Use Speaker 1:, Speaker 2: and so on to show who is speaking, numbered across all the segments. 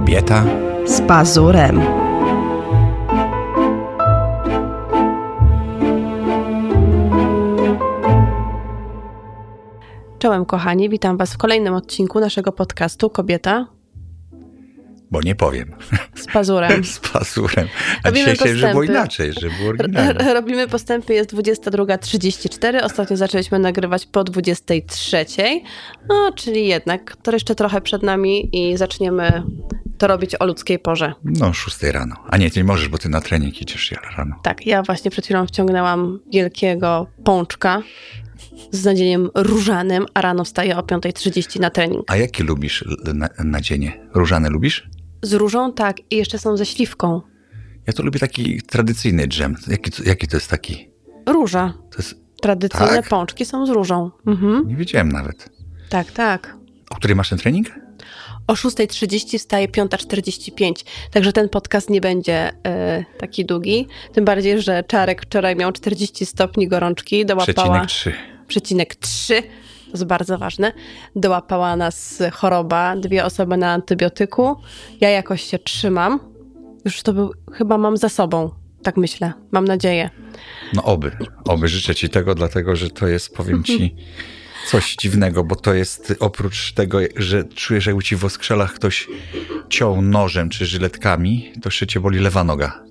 Speaker 1: Kobieta
Speaker 2: z pazurem. Czołem kochani, witam Was w kolejnym odcinku naszego podcastu Kobieta
Speaker 1: bo nie powiem.
Speaker 2: Z pazurem.
Speaker 1: Z pazurem. A Robimy dzisiaj że było inaczej, że było.
Speaker 2: Robimy postępy, jest 22.34. Ostatnio zaczęliśmy nagrywać po 23.00. No, czyli jednak to jeszcze trochę przed nami i zaczniemy to robić o ludzkiej porze.
Speaker 1: No, 6 rano. A nie, ty nie możesz, bo ty na trening idziesz rano.
Speaker 2: Tak, ja właśnie przed chwilą wciągnęłam wielkiego pączka z nadzieniem różanym, a rano wstaję o 5.30 na trening.
Speaker 1: A jakie lubisz nadzienie? Różane lubisz?
Speaker 2: Z różą, tak. I jeszcze są ze śliwką.
Speaker 1: Ja to lubię taki tradycyjny dżem. Jaki, jaki to jest taki?
Speaker 2: Róża. To jest... Tradycyjne tak? pączki są z różą.
Speaker 1: Mhm. Nie wiedziałem nawet.
Speaker 2: Tak, tak.
Speaker 1: O której masz ten trening?
Speaker 2: O 6.30 wstaje 5.45, także ten podcast nie będzie y, taki długi. Tym bardziej, że Czarek wczoraj miał 40 stopni gorączki, dołapała...
Speaker 1: Przecinek 3.
Speaker 2: Przecinek 3 to jest bardzo ważne, dołapała nas choroba, dwie osoby na antybiotyku. Ja jakoś się trzymam. Już to był, chyba mam za sobą, tak myślę, mam nadzieję.
Speaker 1: No oby, oby życzę ci tego, dlatego że to jest, powiem ci, coś dziwnego, bo to jest oprócz tego, że czujesz, jakby ci w oskrzelach ktoś ciął nożem czy żyletkami, to jeszcze cię boli lewa noga.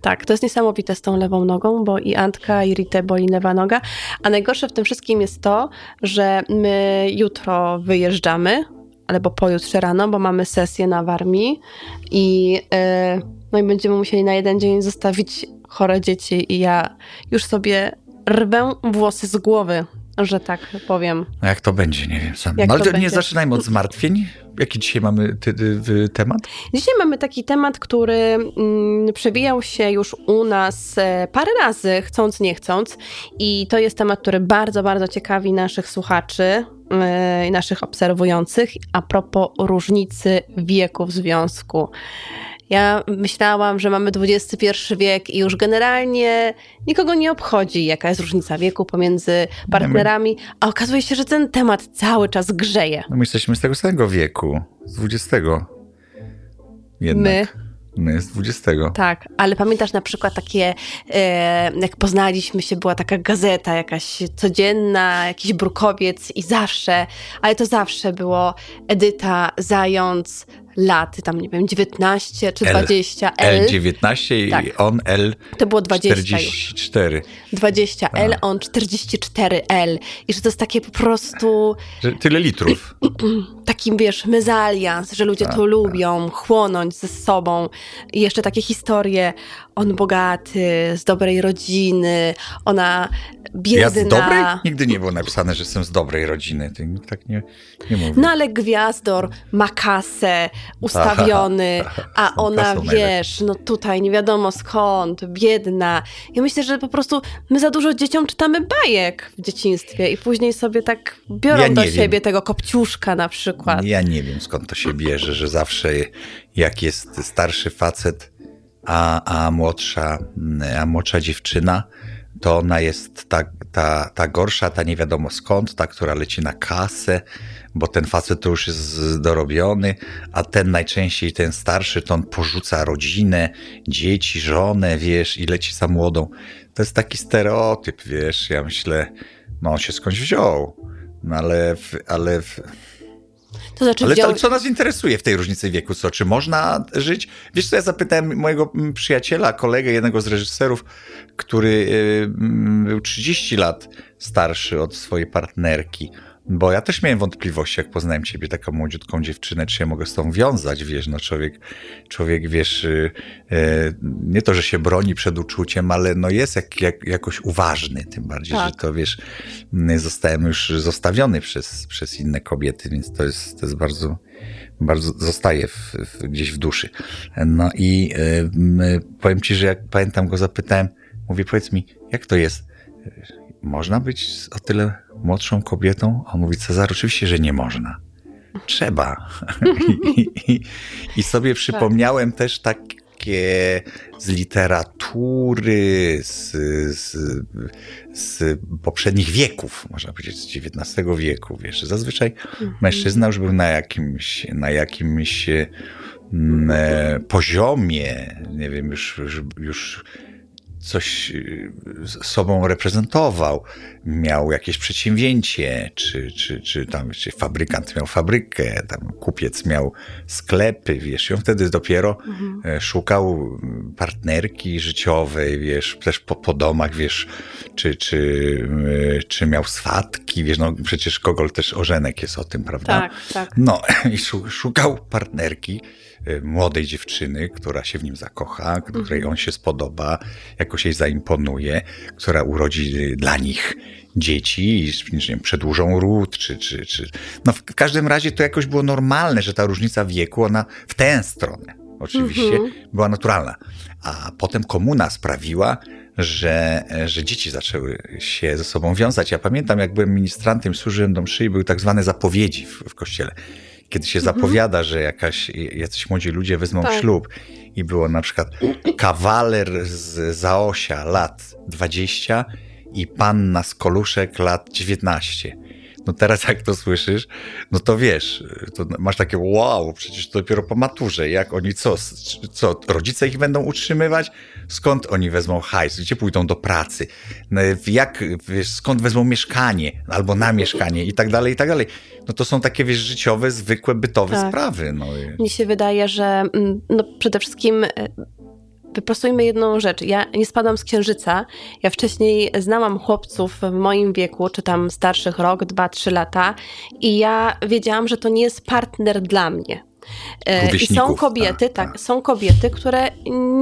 Speaker 2: Tak, to jest niesamowite z tą lewą nogą, bo i Antka, i Rite boli lewa noga. A najgorsze w tym wszystkim jest to, że my jutro wyjeżdżamy, albo pojutrze rano, bo mamy sesję na Warmii i, yy, no i będziemy musieli na jeden dzień zostawić chore dzieci i ja już sobie rwę włosy z głowy, że tak powiem.
Speaker 1: No jak to będzie, nie wiem sam. Ale to nie zaczynajmy od zmartwień. Jaki dzisiaj mamy ty, ty, temat?
Speaker 2: Dzisiaj mamy taki temat, który mm, przewijał się już u nas e, parę razy, chcąc, nie chcąc. I to jest temat, który bardzo, bardzo ciekawi naszych słuchaczy e, i naszych obserwujących a propos różnicy wieku w związku. Ja myślałam, że mamy XXI wiek i już generalnie nikogo nie obchodzi, jaka jest różnica wieku pomiędzy partnerami, a okazuje się, że ten temat cały czas grzeje.
Speaker 1: No my jesteśmy z tego samego wieku, z XX. Jednak. My. My z 20.
Speaker 2: Tak, ale pamiętasz na przykład takie, e, jak poznaliśmy się, była taka gazeta jakaś codzienna, jakiś brukowiec i zawsze, ale to zawsze było Edyta Zając, lat, tam nie wiem, 19 czy 20.
Speaker 1: L, L 19 i tak. on L
Speaker 2: To było 20
Speaker 1: 44.
Speaker 2: Już. 20 L, on 44 L. I że to jest takie po prostu...
Speaker 1: Że tyle litrów.
Speaker 2: Takim, wiesz, mezalians, że ludzie to tak, lubią, chłonąć ze sobą. I jeszcze takie historie, on bogaty, z dobrej rodziny, ona biedna. Ja
Speaker 1: z dobrej? Nigdy nie było napisane, że jestem z dobrej rodziny. Tak nie, nie mówi.
Speaker 2: No ale Gwiazdor ma kasę, ustawiony, a ona, wiesz, no tutaj nie wiadomo skąd, biedna. Ja myślę, że po prostu my za dużo dzieciom czytamy bajek w dzieciństwie i później sobie tak biorą ja do wiem. siebie tego kopciuszka na przykład.
Speaker 1: Ja nie wiem skąd to się bierze, że zawsze jak jest starszy facet, a, a, młodsza, a młodsza dziewczyna, to ona jest ta, ta, ta gorsza, ta nie wiadomo skąd, ta, która leci na kasę, bo ten facet to już jest dorobiony, a ten najczęściej, ten starszy, to on porzuca rodzinę, dzieci, żonę, wiesz, i leci za młodą. To jest taki stereotyp, wiesz, ja myślę, no on się skądś wziął, no ale, ale
Speaker 2: to znaczy
Speaker 1: Ale to, co nas interesuje w tej różnicy wieku? Co, czy można żyć? Wiesz co, ja zapytałem mojego przyjaciela, kolegę, jednego z reżyserów, który y, był 30 lat starszy od swojej partnerki. Bo ja też miałem wątpliwości, jak poznałem ciebie, taką młodziutką dziewczynę, czy ja mogę z tą wiązać, wiesz, no człowiek, człowiek wiesz, y, y, nie to, że się broni przed uczuciem, ale no jest jak, jak, jakoś uważny, tym bardziej, tak. że to wiesz, zostałem już zostawiony przez, przez inne kobiety, więc to jest, to jest bardzo, bardzo zostaje w, w, gdzieś w duszy. No i y, powiem ci, że jak pamiętam go zapytałem, mówię, powiedz mi, jak to jest? Można być o tyle młodszą kobietą? A on mówi, Cezar, oczywiście, że nie można. Trzeba. I, i, I, sobie przypomniałem tak. też tak, takie z literatury, z, z, z poprzednich wieków, można powiedzieć, z XIX wieku, wiesz. Zazwyczaj mhm. mężczyzna już był na jakimś, na jakimś mm, e, poziomie, nie wiem, już, już, już coś y, sobą reprezentował, miał jakieś przedsięwzięcie, czy, czy, czy tam czy fabrykant miał fabrykę, tam kupiec miał sklepy, wiesz, i on wtedy dopiero mhm. E, szukał partnerki życiowej, wiesz, też po, po domach, wiesz, czy, czy, e, czy miał swatki, wiesz, no przecież Kogol też Ożenek jest o tym, prawda?
Speaker 2: Tak, tak.
Speaker 1: No i szukał partnerki, młodej dziewczyny, która się w nim zakocha, której mhm. on się spodoba, jakoś jej zaimponuje, która urodzi dla nich dzieci i wiem, przedłużą ród, czy, czy, czy... No w każdym razie to jakoś było normalne, że ta różnica wieku, ona w tę stronę oczywiście mhm. była naturalna. A potem komuna sprawiła, że, że dzieci zaczęły się ze sobą wiązać. Ja pamiętam, jak byłem ministrantem, służyłem do mszy i były tak zwane zapowiedzi w, w kościele kiedy się mhm. zapowiada, że jakaś, jacyś młodzi ludzie wezmą tak. ślub i było na przykład kawaler z Zaosia lat 20 i panna z Koluszek lat 19 no teraz jak to słyszysz, no to wiesz, to masz takie wow, przecież to dopiero po maturze, jak oni co, co, rodzice ich będą utrzymywać? Skąd oni wezmą hajs? Gdzie pójdą do pracy? No, jak, wiesz, skąd wezmą mieszkanie? Albo na mieszkanie i tak dalej, i tak dalej. No to są takie, wiesz, życiowe, zwykłe, bytowe tak. sprawy. No.
Speaker 2: Mnie się wydaje, że mm, no przede wszystkim e, wyprostujmy jedną rzecz. Ja nie spadam z księżyca. Ja wcześniej znałam chłopców w moim wieku, czy tam starszych rok, dwa, trzy lata, i ja wiedziałam, że to nie jest partner dla mnie. E, I są kobiety, tak, tak, są kobiety, które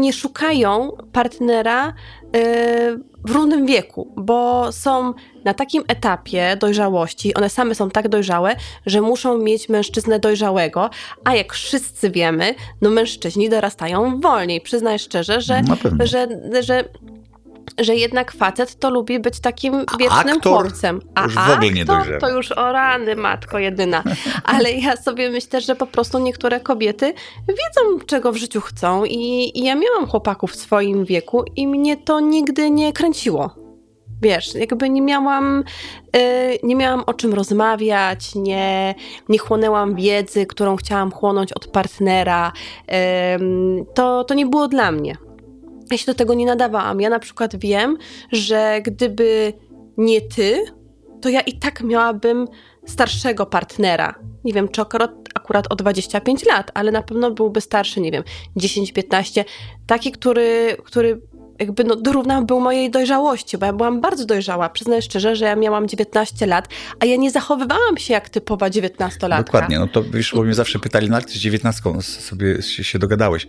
Speaker 2: nie szukają partnera e, w równym wieku, bo są na takim etapie dojrzałości, one same są tak dojrzałe, że muszą mieć mężczyznę dojrzałego, a jak wszyscy wiemy, no mężczyźni dorastają wolniej. Przyznaj szczerze, że, że, że że jednak facet to lubi być takim wiecznym aktor chłopcem.
Speaker 1: A już w ogóle nie
Speaker 2: aktor to już o rany, matko jedyna. Ale ja sobie myślę, że po prostu niektóre kobiety wiedzą, czego w życiu chcą i, i ja miałam chłopaków w swoim wieku i mnie to nigdy nie kręciło. Wiesz, jakby nie miałam, yy, nie miałam o czym rozmawiać, nie, nie chłonęłam wiedzy, którą chciałam chłonąć od partnera. Yy, to, to nie było dla mnie ja się do tego nie nadawałam. Ja na przykład wiem, że gdyby nie ty, to ja i tak miałabym starszego partnera. Nie wiem, czy akurat, akurat o 25 lat, ale na pewno byłby starszy, nie wiem, 10-15. Taki, który, który jakby no, dorównał był mojej dojrzałości, bo ja byłam bardzo dojrzała. Przyznaję szczerze, że ja miałam 19 lat, a ja nie zachowywałam się jak typowa 19-latka.
Speaker 1: Dokładnie, no to wiesz, bo mnie zawsze pytali, no jak ty z 19 sobie się dogadałeś?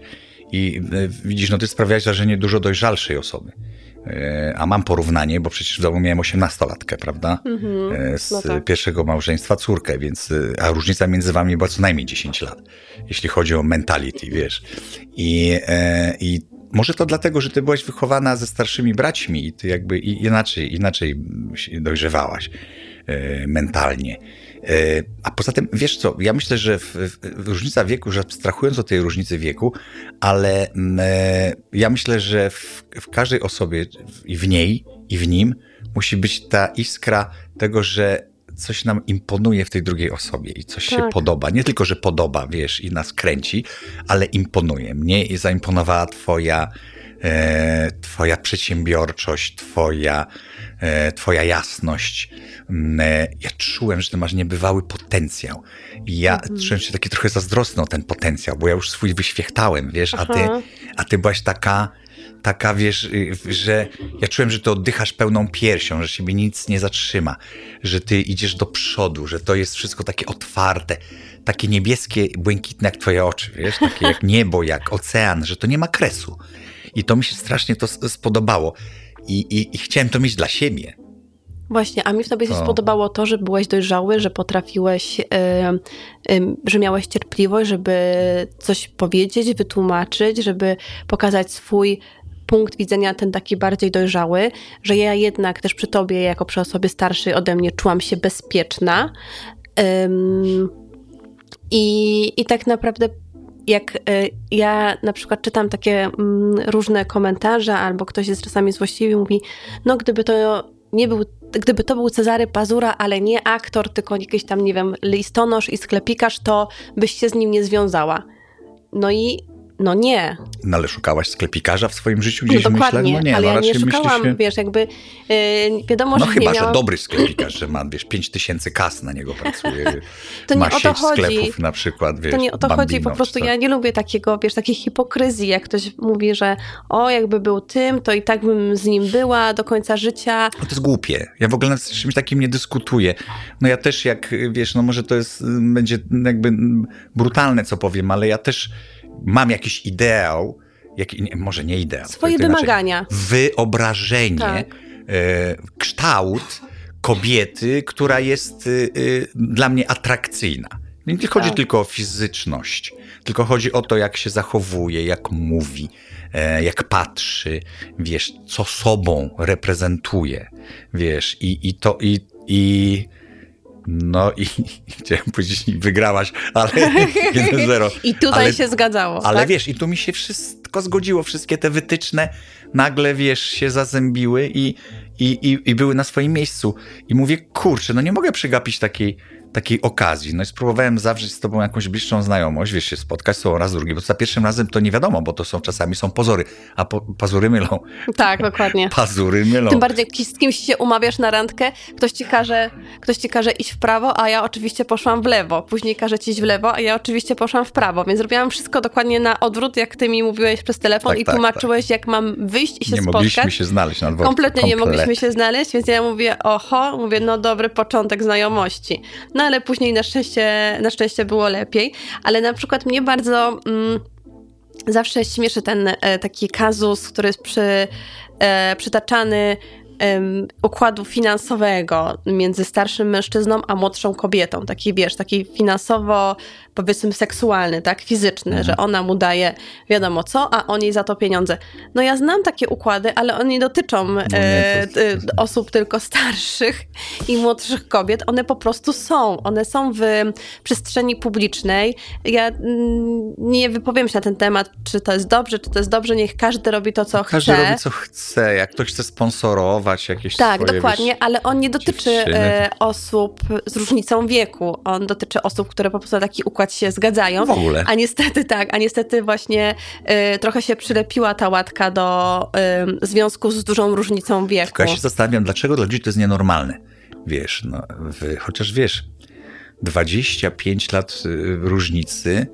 Speaker 1: I e, widzisz, no ty sprawiałeś wrażenie dużo dojrzalszej osoby. E, a mam porównanie, bo przecież w domu miałem osiemnastolatkę, prawda? Mm-hmm. Z no tak. pierwszego małżeństwa córkę, więc, a różnica między wami była co najmniej 10 lat, jeśli chodzi o mentality, wiesz. I, i może to dlatego, że ty byłaś wychowana ze starszymi braćmi i ty jakby inaczej, inaczej dojrzewałaś mentalnie. E, a poza tym, wiesz co, ja myślę, że w, w, różnica wieku, że abstrahując od tej różnicy wieku, ale m, e, ja myślę, że w, w każdej osobie i w niej, i w nim musi być ta iskra tego, że coś nam imponuje w tej drugiej osobie i coś tak. się podoba. Nie tylko, że podoba, wiesz, i nas kręci, ale imponuje. Mnie zaimponowała twoja, e, twoja przedsiębiorczość, twoja, e, twoja jasność, Mm, e, ja czułem, że ty masz niebywały potencjał. I ja mhm. czułem się taki trochę zazdrosny o ten potencjał, bo ja już swój wyświechtałem, wiesz, a ty, a ty byłaś taka, taka, wiesz, y, że ja czułem, że ty oddychasz pełną piersią, że siebie nic nie zatrzyma, że ty idziesz do przodu, że to jest wszystko takie otwarte, takie niebieskie, błękitne jak twoje oczy, wiesz, takie jak niebo, jak ocean, że to nie ma kresu. I to mi się strasznie to spodobało. I, i, i chciałem to mieć dla siebie.
Speaker 2: Właśnie, a mi w tobie się spodobało to, że byłeś dojrzały, że potrafiłeś, że miałeś cierpliwość, żeby coś powiedzieć, wytłumaczyć, żeby pokazać swój punkt widzenia, ten taki bardziej dojrzały, że ja jednak też przy tobie, jako przy osobie starszej ode mnie, czułam się bezpieczna. I, i tak naprawdę jak y, ja na przykład czytam takie mm, różne komentarze, albo ktoś jest czasami złośliwy mówi, no gdyby to nie był, gdyby to był Cezary Pazura, ale nie aktor, tylko jakiś tam, nie wiem, listonosz i sklepikarz, to byś się z nim nie związała. No i no nie.
Speaker 1: No ale szukałaś sklepikarza w swoim życiu gdzieś
Speaker 2: no, dokładnie,
Speaker 1: myślę?
Speaker 2: No nie, ale
Speaker 1: no
Speaker 2: ja nie szukałam, się... wiesz, jakby yy, wiadomo,
Speaker 1: no
Speaker 2: że
Speaker 1: chyba,
Speaker 2: nie miałam...
Speaker 1: że dobry sklepikarz, że ma, wiesz, 5 tysięcy kas na niego pracuje,
Speaker 2: to nie o to chodzi.
Speaker 1: sklepów na przykład, wiesz,
Speaker 2: To nie o to
Speaker 1: Bambino,
Speaker 2: chodzi, po prostu ja nie lubię takiego, wiesz, takiej hipokryzji, jak ktoś mówi, że o, jakby był tym, to i tak bym z nim była do końca życia.
Speaker 1: No to jest głupie. Ja w ogóle nad czymś takim nie dyskutuję. No ja też jak, wiesz, no może to jest, będzie jakby brutalne, co powiem, ale ja też mam jakiś ideał, jak, nie, może nie ideał.
Speaker 2: Swoje wymagania.
Speaker 1: Wyobrażenie,
Speaker 2: Tak.
Speaker 1: e, kształt kobiety, która jest e, dla mnie atrakcyjna. Nie chodzi
Speaker 2: Tak.
Speaker 1: tylko o fizyczność, tylko chodzi o to, jak się zachowuje, jak mówi, jak patrzy, wiesz, co sobą reprezentuje, wiesz, i, i to, i, i no i chciałem powiedzieć, wygrałaś, ale 1-0.
Speaker 2: I tutaj
Speaker 1: ale,
Speaker 2: się zgadzało.
Speaker 1: Ale
Speaker 2: tak?
Speaker 1: wiesz, i tu mi się wszystko zgodziło, wszystkie te wytyczne nagle, wiesz, się zazębiły i, i, i, i były na swoim miejscu. I mówię, kurczę, no nie mogę przegapić takiej, takiej okazji. No i spróbowałem zawrzeć z tobą jakąś bliższą znajomość, wiesz, się spotkać z tobą raz, drugi, bo za pierwszym razem to nie wiadomo, bo to są czasami są pozory, a po, pazury mylą.
Speaker 2: Tak, dokładnie.
Speaker 1: Pazury mylą.
Speaker 2: Tym bardziej, z kimś się umawiasz na randkę, ktoś ci, każe, ktoś ci każe iść w prawo, a ja oczywiście poszłam w lewo. Później każe ci iść w lewo, a ja oczywiście poszłam w prawo. Więc zrobiłam wszystko dokładnie na odwrót, jak ty mi mówiłeś przez telefon
Speaker 1: Tak,
Speaker 2: i
Speaker 1: tak,
Speaker 2: tłumaczyłeś, jak mam wyjść i się
Speaker 1: nie
Speaker 2: spotkać.
Speaker 1: mogliśmy się znaleźć na dworcu.
Speaker 2: Kompletnie nie
Speaker 1: Kompletnie.
Speaker 2: mogliśmy się znaleźć, więc ja mówię, oho, mówię, no dobry początek znajomości. No ale później na szczęście, na szczęście było lepiej. Ale na przykład mnie bardzo mm, zawsze śmieszy ten e, taki kazus, który jest przy, e, przytaczany układu finansowego między starszym mężczyzną a młodszą kobietą. Taki, wiesz, taki finansowo, powiedzmy, seksualny, tak, fizyczny,
Speaker 1: Mhm.
Speaker 2: że ona mu daje wiadomo co, a on jej za to pieniądze. No ja znam takie układy, ale one nie dotyczą
Speaker 1: nie,
Speaker 2: e,
Speaker 1: to-
Speaker 2: e, osób tylko starszych i młodszych kobiet. One po prostu są. One są w przestrzeni publicznej. Ja mm, nie wypowiem się na ten temat, czy to jest dobrze, czy to jest dobrze. Niech każdy robi to, co
Speaker 1: Każdy
Speaker 2: chce.
Speaker 1: robi co chce, jak ktoś chce sponsorować jakieś
Speaker 2: Tak,
Speaker 1: swoje,
Speaker 2: dokładnie,
Speaker 1: wiesz,
Speaker 2: ale on nie dotyczy
Speaker 1: dziewczyny.
Speaker 2: e, osób z różnicą wieku. On dotyczy osób, które po prostu na taki układ się zgadzają.
Speaker 1: W ogóle.
Speaker 2: A niestety tak, a niestety właśnie e, trochę się przylepiła ta łatka do e, związku z dużą różnicą wieku.
Speaker 1: Tylko ja się zastanawiam, dlaczego dla ludzi to jest nienormalne. Wiesz, no, wy, chociaż wiesz, 25 lat y, różnicy,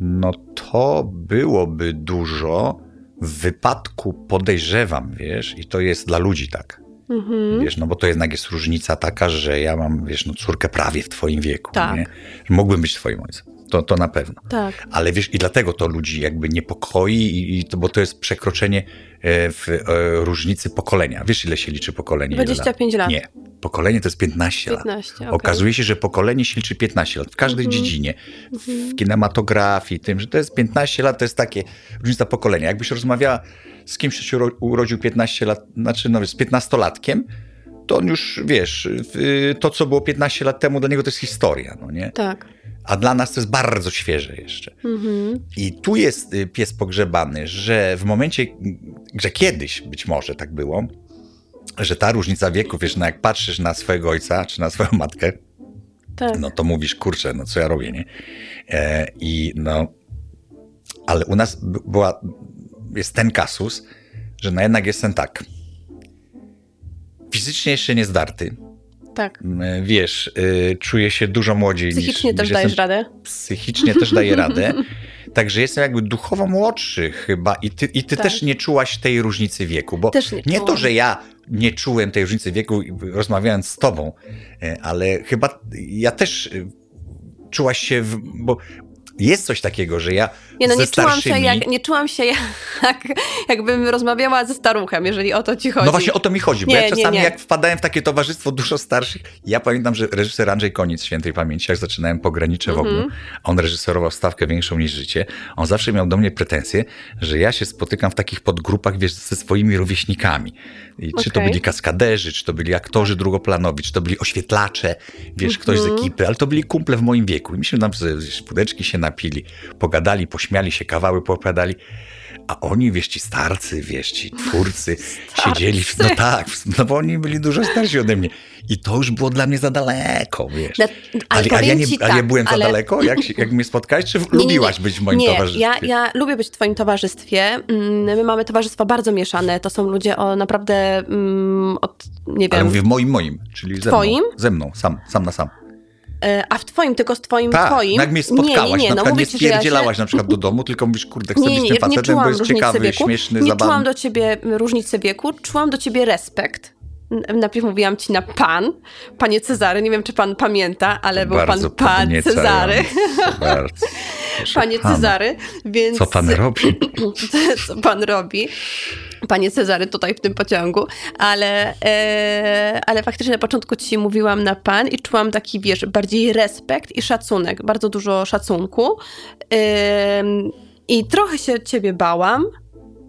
Speaker 1: no to byłoby dużo w wypadku, podejrzewam, wiesz, i to jest dla ludzi tak.
Speaker 2: Mhm.
Speaker 1: Wiesz, no bo to jednak jest różnica taka, że ja mam, wiesz, no córkę prawie w twoim wieku,
Speaker 2: Tak.
Speaker 1: nie? Że mógłbym być twoim ojcem. To, to na pewno.
Speaker 2: Tak.
Speaker 1: Ale wiesz, i dlatego to ludzi jakby niepokoi, i, i to, bo to jest przekroczenie e, w e, różnicy pokolenia. Wiesz, ile się liczy pokolenie? Ile
Speaker 2: 25 lat.
Speaker 1: Nie. Pokolenie to jest 15,
Speaker 2: 15,
Speaker 1: lat.
Speaker 2: okej.
Speaker 1: Okazuje się, że pokolenie się liczy 15 lat w każdej
Speaker 2: Mhm.
Speaker 1: dziedzinie. W kinematografii, tym, że to jest 15 lat, to jest takie różnica pokolenia. Jakbyś rozmawiała z kimś, kto się uro- urodził 15 lat, znaczy no, z 15-latkiem, to on już, wiesz, to, co było 15 lat temu, dla niego to jest historia, no nie?
Speaker 2: Tak.
Speaker 1: A dla nas to jest bardzo świeże jeszcze.
Speaker 2: Mhm.
Speaker 1: I tu jest y, pies pogrzebany, że w momencie, że kiedyś być może tak było, że ta różnica wieku, wiesz, no jak patrzysz na swojego ojca czy na swoją matkę,
Speaker 2: Tak.
Speaker 1: no to mówisz, kurczę, no co ja robię, nie? E, I no, ale u nas była, jest ten kasus, że no jednak jestem tak, fizycznie jeszcze nie zdarty,
Speaker 2: tak.
Speaker 1: M, wiesz, y, czuję się dużo młodziej
Speaker 2: Psychicznie
Speaker 1: niż,
Speaker 2: też
Speaker 1: niż
Speaker 2: dajesz
Speaker 1: jestem
Speaker 2: radę?
Speaker 1: psychicznie też daję radę. Także jestem jakby duchowo młodszy chyba i ty, i ty
Speaker 2: Tak.
Speaker 1: też nie czułaś tej różnicy wieku, bo
Speaker 2: Też nie
Speaker 1: nie to, że ja nie czułem tej różnicy wieku rozmawiając z tobą, e, ale chyba ja też e, czułaś się, w, bo jest coś takiego, że ja
Speaker 2: Nie, no nie czułam, się
Speaker 1: starszymi...
Speaker 2: jak, nie czułam się jak, jakbym rozmawiała ze staruchem, jeżeli o to ci chodzi.
Speaker 1: No właśnie o to mi chodzi, bo
Speaker 2: Nie,
Speaker 1: ja czasami
Speaker 2: nie.
Speaker 1: jak wpadałem w takie towarzystwo dużo starszych, ja pamiętam, że reżyser Andrzej Koniec świętej pamięci, jak zaczynałem pogranicze w
Speaker 2: Mhm.
Speaker 1: ogóle, a on reżyserował stawkę większą niż życie, on zawsze miał do mnie pretensje, że ja się spotykam w takich podgrupach, wiesz, ze swoimi rówieśnikami. I czy to byli kaskaderzy, czy to byli aktorzy drugoplanowi, czy to byli oświetlacze, wiesz, ktoś z
Speaker 2: Mhm.
Speaker 1: ekipy, ale to byli kumple w moim wieku. I myśmy tam ze- z pudeczki się napili, pogadali, pośmiali się, kawały popadali. A oni, wiesz, ci starcy, wiesz, ci twórcy
Speaker 2: Starcy.
Speaker 1: siedzieli, w, no tak, no bo oni byli dużo starsi ode mnie. I to już było dla mnie za daleko, wiesz.
Speaker 2: Na-
Speaker 1: Ale, a, ja nie,
Speaker 2: ci
Speaker 1: a ja
Speaker 2: tak,
Speaker 1: byłem
Speaker 2: ale-
Speaker 1: za daleko, jak, jak mnie spotkałeś, czy
Speaker 2: Nie, nie, nie.
Speaker 1: lubiłaś być w moim
Speaker 2: nie,
Speaker 1: towarzystwie?
Speaker 2: Ja, ja lubię być w twoim towarzystwie. Mm, My mamy towarzystwo bardzo mieszane. To są ludzie o naprawdę mm, od, nie
Speaker 1: Ale
Speaker 2: wiem,
Speaker 1: mówię w moim, moim, czyli ze
Speaker 2: Twoim?
Speaker 1: mną. Ze mną, sam, sam na sam.
Speaker 2: E, a w twoim, tylko z twoim,
Speaker 1: Tak,
Speaker 2: twoim.
Speaker 1: jak mnie spotkałaś,
Speaker 2: nie, nie, nie,
Speaker 1: na
Speaker 2: no
Speaker 1: przykład nie
Speaker 2: ja się-
Speaker 1: spierdzielałaś na przykład do domu, tylko mówisz, kurde, chcę
Speaker 2: Nie,
Speaker 1: być
Speaker 2: nie,
Speaker 1: tym
Speaker 2: nie,
Speaker 1: facetem, bo jest ciekawy,
Speaker 2: wieku.
Speaker 1: śmieszny,
Speaker 2: Nie
Speaker 1: zabawny.
Speaker 2: czułam do ciebie różnicy wieku, czułam do ciebie respekt. Najpierw mówiłam ci na pan, panie Cezary, nie wiem czy pan pamięta, ale był pan
Speaker 1: Bardzo
Speaker 2: pan Cezary,
Speaker 1: Bardzo.
Speaker 2: panie Cezary, więc...
Speaker 1: Co pan robi?
Speaker 2: co pan robi. Panie Cezary tutaj w tym pociągu, ale, e, ale faktycznie na początku ci mówiłam na pan i czułam taki, wiesz, bardziej respekt i szacunek, bardzo dużo szacunku. Ym, I trochę się ciebie bałam,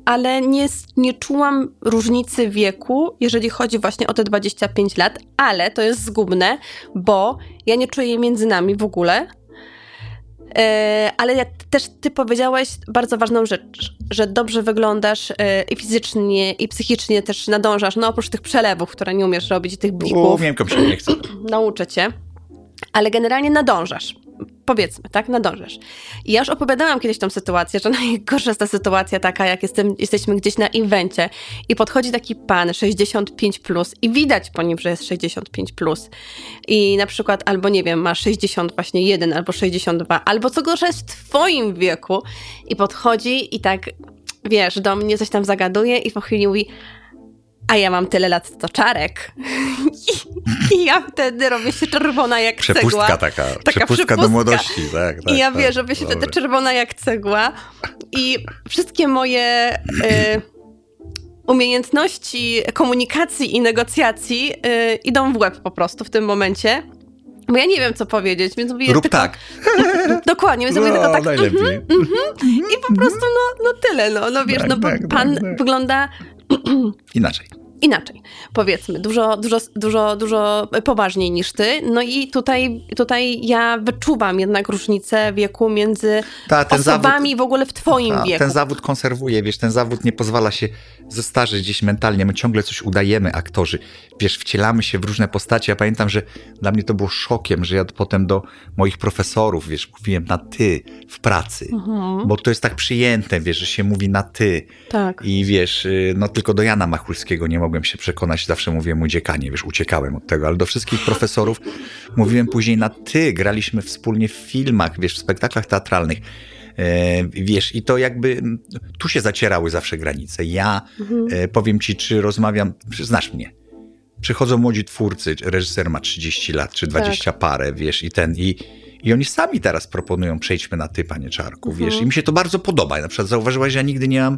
Speaker 2: ale nie, nie czułam różnicy wieku, jeżeli chodzi właśnie o te 25 lat, ale to jest zgubne, bo ja nie czuję jej między nami w ogóle. E, ale ja też ty powiedziałeś bardzo ważną rzecz, że dobrze wyglądasz e, i fizycznie, i psychicznie też nadążasz, no oprócz tych przelewów, które nie umiesz robić, tych blików,
Speaker 1: Umiem, nie chcę.
Speaker 2: nauczę cię, ale generalnie nadążasz. Powiedzmy, tak? Nadążasz. I ja już opowiadałam kiedyś tą sytuację, że najgorsza jest ta sytuacja taka, jak jestem, jesteśmy gdzieś na evencie i podchodzi taki pan 65 plus i widać po nim, że jest 65 plus. I na przykład albo nie wiem, ma 60 właśnie 1 albo 62, albo co gorsza jest w twoim wieku i podchodzi i tak wiesz, do mnie coś tam zagaduje i po chwili mówi a ja mam tyle lat, co czarek. I, I ja wtedy robię się czerwona jak
Speaker 1: Przepustka
Speaker 2: cegła.
Speaker 1: taka,
Speaker 2: Taka
Speaker 1: przepustka, do
Speaker 2: przepustka.
Speaker 1: młodości, tak, tak.
Speaker 2: I ja
Speaker 1: tak,
Speaker 2: wiesz, robię się wtedy czerwona jak cegła. I wszystkie moje y, umiejętności komunikacji i negocjacji y, idą w łeb po prostu w tym momencie. Bo ja nie wiem, co powiedzieć, więc mówię
Speaker 1: Rób
Speaker 2: tylko,
Speaker 1: tak.
Speaker 2: Dokładnie, więc mówię
Speaker 1: No,
Speaker 2: tylko tak.
Speaker 1: najlepiej.
Speaker 2: I po prostu, no, no tyle, no, no wiesz,
Speaker 1: Tak,
Speaker 2: no bo
Speaker 1: tak,
Speaker 2: pan
Speaker 1: tak, tak.
Speaker 2: wygląda
Speaker 1: Inaczej.
Speaker 2: Inaczej, powiedzmy, dużo, dużo, dużo, dużo poważniej niż ty. No i tutaj, tutaj ja wyczuwam jednak różnicę wieku między
Speaker 1: Ta,
Speaker 2: osobami w ogóle w twoim
Speaker 1: A,
Speaker 2: wieku.
Speaker 1: ten zawód konserwuje, wiesz, ten zawód nie pozwala się zestarzeć gdzieś mentalnie. My ciągle coś udajemy, aktorzy. Wiesz, wcielamy się w różne postacie. Ja pamiętam, że dla mnie to było szokiem, że ja potem do moich profesorów, wiesz, mówiłem na ty w pracy.
Speaker 2: Mhm,
Speaker 1: Bo to jest tak przyjęte, wiesz, że się mówi na ty.
Speaker 2: tak.
Speaker 1: I wiesz, y, no tylko do Jana Machulskiego nie mogłem się przekonać, zawsze mówiłem mu dziekanie, wiesz, uciekałem od tego, ale do wszystkich profesorów mówiłem później na ty, graliśmy wspólnie w filmach, wiesz, w spektaklach teatralnych. E, wiesz, i to jakby tu się zacierały zawsze granice. Ja
Speaker 2: Mhm.
Speaker 1: e, powiem ci, czy rozmawiam, znasz mnie. Przychodzą młodzi twórcy, reżyser ma 30 lat, czy 20 parę, wiesz, i ten, i, i oni sami teraz proponują, przejdźmy na ty, panie Czarku, wiesz,
Speaker 2: Mhm.
Speaker 1: i mi się to bardzo podoba. Na przykład zauważyłaś, że ja nigdy nie mam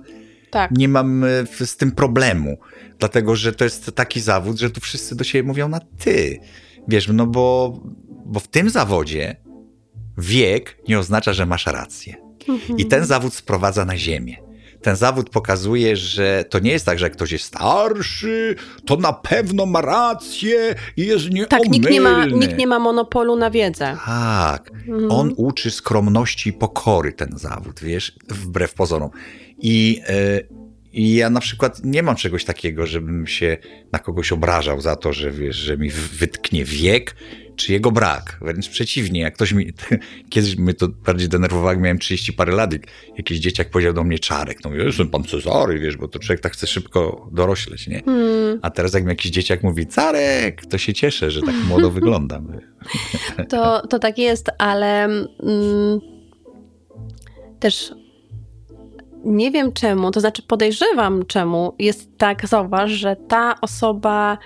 Speaker 2: Tak.
Speaker 1: nie mam e, z tym problemu, dlatego że to jest taki zawód, że tu wszyscy do siebie mówią na ty. Wiesz, no bo, bo w tym zawodzie wiek nie oznacza, że masz rację. I ten zawód sprowadza na ziemię. Ten zawód pokazuje, że to nie jest tak, że ktoś jest starszy, to na pewno ma rację i jest nieomylny.
Speaker 2: Tak, nikt nie, ma, nikt nie ma monopolu na wiedzę.
Speaker 1: Tak.
Speaker 2: Mhm.
Speaker 1: On uczy skromności i pokory ten zawód, wiesz, wbrew pozorom. I, e, I ja na przykład nie mam czegoś takiego, żebym się na kogoś obrażał za to, że wiesz, że mi wytknie wiek, czy jego brak. Wręcz przeciwnie, jak ktoś mi, kiedyś mnie to bardziej denerwowało, jak miałem 30 parę lat, jakiś dzieciak powiedział do mnie Czarek, no mówię, jestem pan Cezary, wiesz, bo to człowiek tak chce szybko dorośleć, nie?
Speaker 2: Hmm,
Speaker 1: A teraz jak mi jakiś dzieciak mówi Carek, to się cieszę, że tak młodo wyglądam.
Speaker 2: to, to tak jest, ale mm, też nie wiem czemu, to znaczy podejrzewam czemu jest tak, zauważ, że ta osoba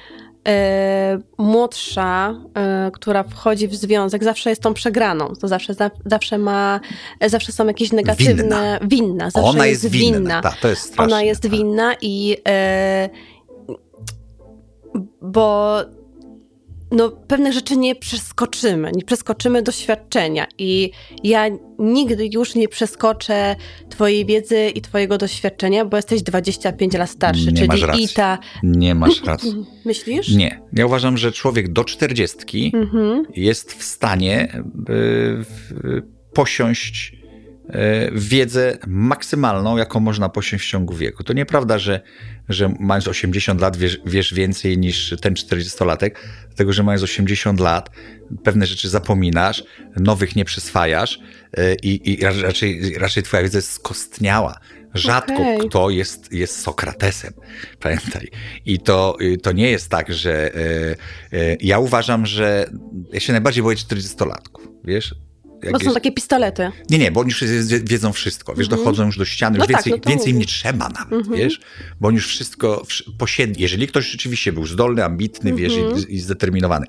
Speaker 2: e, młodsza, e, która wchodzi w związek, zawsze jest tą przegraną. To zawsze, za, zawsze ma, zawsze są jakieś negatywne, winna, zawsze
Speaker 1: Ona
Speaker 2: jest,
Speaker 1: jest winna. Tak, to jest straszne.
Speaker 2: Ona jest
Speaker 1: tak.
Speaker 2: winna i e, bo no, pewne rzeczy nie przeskoczymy, nie przeskoczymy doświadczenia i ja nigdy już nie przeskoczę twojej wiedzy i twojego doświadczenia, bo jesteś 25 lat starszy,
Speaker 1: Nie masz
Speaker 2: czyli
Speaker 1: racji.
Speaker 2: i ta...
Speaker 1: Nie masz racji.
Speaker 2: Myślisz?
Speaker 1: Nie. Ja uważam, że człowiek do czterdziestki
Speaker 2: Mhm.
Speaker 1: jest w stanie y, y, posiąść wiedzę maksymalną, jaką można posiąść w ciągu wieku. To nieprawda, że, że mając 80 lat wiesz, wiesz więcej niż ten 40-latek, dlatego że mając 80 lat pewne rzeczy zapominasz, nowych nie przyswajasz e, i, i raczej, raczej twoja wiedza jest skostniała. Rzadko okay. kto jest, jest Sokratesem, pamiętaj. I to, to nie jest tak, że e, ja uważam, że ja się najbardziej boję 40-latków, wiesz?
Speaker 2: Bo są takie pistolety.
Speaker 1: Nie, nie, bo oni już wiedzą wszystko, wiesz, mm -hmm. dochodzą już do ściany, już no więcej, tak, no więcej nie trzeba nawet, mm -hmm. wiesz, bo oni już wszystko posiedli. Jeżeli ktoś rzeczywiście był zdolny, ambitny, mm -hmm. wiesz, i, mhm. i zdeterminowany,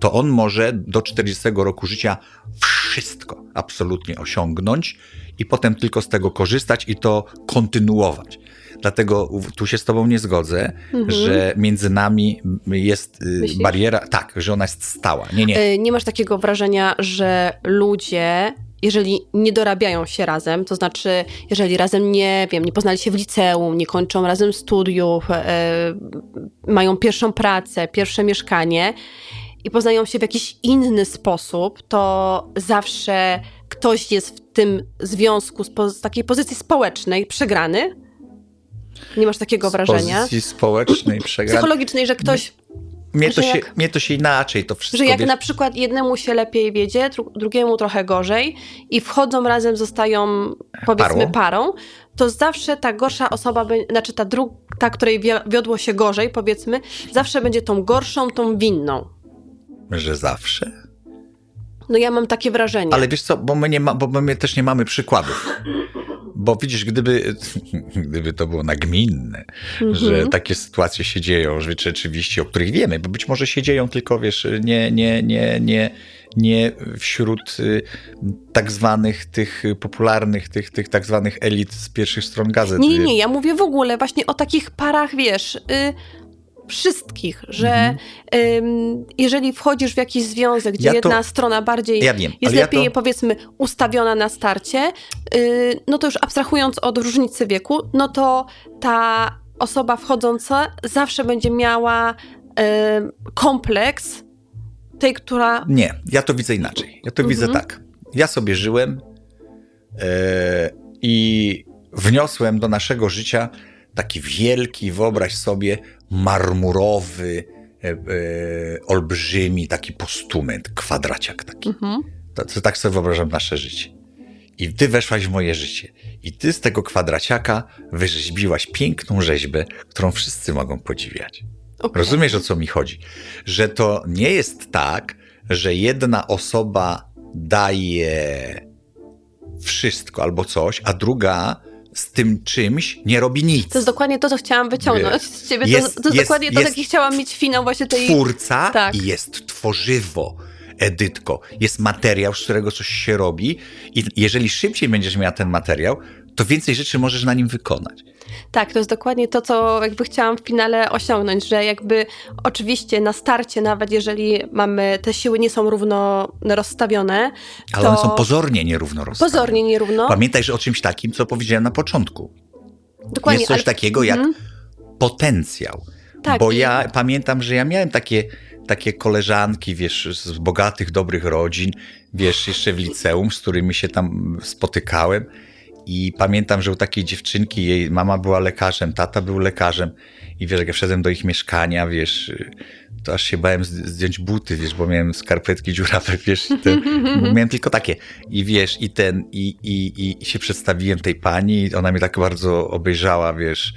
Speaker 1: to on może do 40 roku życia wszystko absolutnie osiągnąć i potem tylko z tego korzystać i to kontynuować. Dlatego tu się z Tobą nie zgodzę, mhm. że między nami jest y, Myślisz? bariera, tak, że ona jest stała. Nie, nie.
Speaker 2: Y, nie masz takiego wrażenia, że ludzie jeżeli nie dorabiają się razem, to znaczy, jeżeli razem nie wiem, nie poznali się w liceum, nie kończą razem studiów, e, mają pierwszą pracę, pierwsze mieszkanie i poznają się w jakiś inny sposób, to zawsze ktoś jest w tym związku z, z takiej pozycji społecznej przegrany, nie masz takiego
Speaker 1: z
Speaker 2: wrażenia?
Speaker 1: pozycji społecznej, przegrany.
Speaker 2: Psychologicznej, że ktoś...
Speaker 1: Mnie to, się, mnie to się inaczej to wszystko...
Speaker 2: Że jak wiesz... na przykład jednemu się lepiej wiedzie, drugiemu trochę gorzej i wchodzą razem, zostają powiedzmy parą, parą to zawsze ta gorsza osoba, znaczy ta, dru, ta, której wiodło się gorzej, powiedzmy, zawsze będzie tą gorszą, tą winną.
Speaker 1: Że zawsze?
Speaker 2: No ja mam takie wrażenie.
Speaker 1: Ale wiesz co, bo my, nie ma, bo my też nie mamy przykładów. Bo widzisz, gdyby, gdyby to było nagminne, mhm. że takie sytuacje się dzieją, że rzeczywiście, o których wiemy, bo być może się dzieją, tylko wiesz, nie, nie, nie, nie, nie wśród y, tak zwanych tych popularnych, tych, tych tak zwanych elit z pierwszych stron gazet.
Speaker 2: Nie, nie, nie, ja mówię w ogóle właśnie o takich parach, wiesz, y, wszystkich, że mhm. ym, jeżeli wchodzisz w jakiś związek, gdzie ja to, jedna strona bardziej ja wiem, jest lepiej, ja to... powiedzmy, ustawiona na starcie, yy, no to już abstrahując od różnicy wieku, no to ta osoba wchodząca zawsze będzie miała yy, kompleks tej, która.
Speaker 1: Nie, ja to widzę inaczej. Ja to mhm. widzę tak. Ja sobie żyłem yy, i wniosłem do naszego życia taki wielki, wyobraź sobie, marmurowy, e, e, olbrzymi taki postument, kwadraciak taki. Mhm. To, to, tak sobie wyobrażam nasze życie. I ty weszłaś w moje życie. I ty z tego kwadraciaka wyrzeźbiłaś piękną rzeźbę, którą wszyscy mogą podziwiać. Okay. Rozumiesz, o co mi chodzi? Że to nie jest tak, że jedna osoba daje wszystko albo coś, a druga z tym czymś nie robi nic.
Speaker 2: To jest dokładnie to, co chciałam wyciągnąć z ciebie. Jest, to, to jest, jest dokładnie to, jaki chciałam mieć finał właśnie tej...
Speaker 1: Twórca tak. i jest tworzywo. Edytko, jest materiał, z którego coś się robi i jeżeli szybciej będziesz miała ten materiał, to więcej rzeczy możesz na nim wykonać.
Speaker 2: Tak, to jest dokładnie to, co jakby chciałam w finale osiągnąć, że jakby oczywiście na starcie, nawet jeżeli mamy, te siły nie są równo rozstawione.
Speaker 1: Ale to... one są pozornie nierówno rozstawione.
Speaker 2: Pozornie nierówno.
Speaker 1: Pamiętaj, że o czymś takim, co powiedziałem na początku. Dokładnie. Jest coś ale... takiego jak mm. potencjał. Tak, Bo ja pamiętam, że ja miałem takie, takie koleżanki, wiesz, z bogatych, dobrych rodzin, wiesz, jeszcze w liceum, z którymi się tam spotykałem i pamiętam, że u takiej dziewczynki jej mama była lekarzem, tata był lekarzem i wiesz, jak ja wszedłem do ich mieszkania, wiesz, to aż się bałem zdjąć buty, wiesz, bo miałem skarpetki dziurawe, wiesz, ten, miałem tylko takie. I wiesz, i ten, i, i, i się przedstawiłem tej pani i ona mnie tak bardzo obejrzała, wiesz,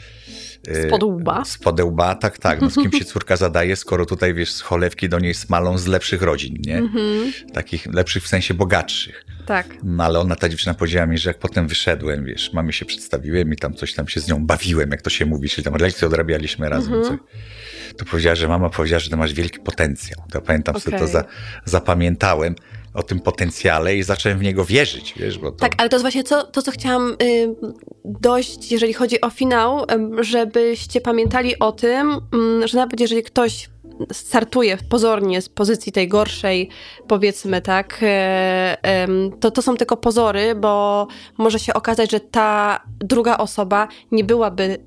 Speaker 2: Spod łba.
Speaker 1: Spod łba, tak, tak. No, z kim się córka zadaje, skoro tutaj, wiesz, z cholewki do niej smalą z lepszych rodzin, nie? Mhm. Takich lepszych w sensie bogatszych.
Speaker 2: Tak.
Speaker 1: No ale ona, ta dziewczyna powiedziała mi, że jak potem wyszedłem, wiesz, mamy się przedstawiłem i tam coś tam się z nią bawiłem, jak to się mówi, czyli tam lekcje odrabialiśmy razem. Mhm. to powiedziała, że mama powiedziała, że ty masz wielki potencjał. To pamiętam okay. sobie to za, zapamiętałem o tym potencjale i zacząłem w niego wierzyć, wiesz, bo to...
Speaker 2: Tak, ale to jest właśnie to, to co chciałam y, dojść, jeżeli chodzi o finał, y, żebyście pamiętali o tym, y, że nawet jeżeli ktoś startuje pozornie z pozycji tej gorszej, powiedzmy tak, y, to to są tylko pozory, bo może się okazać, że ta druga osoba nie byłaby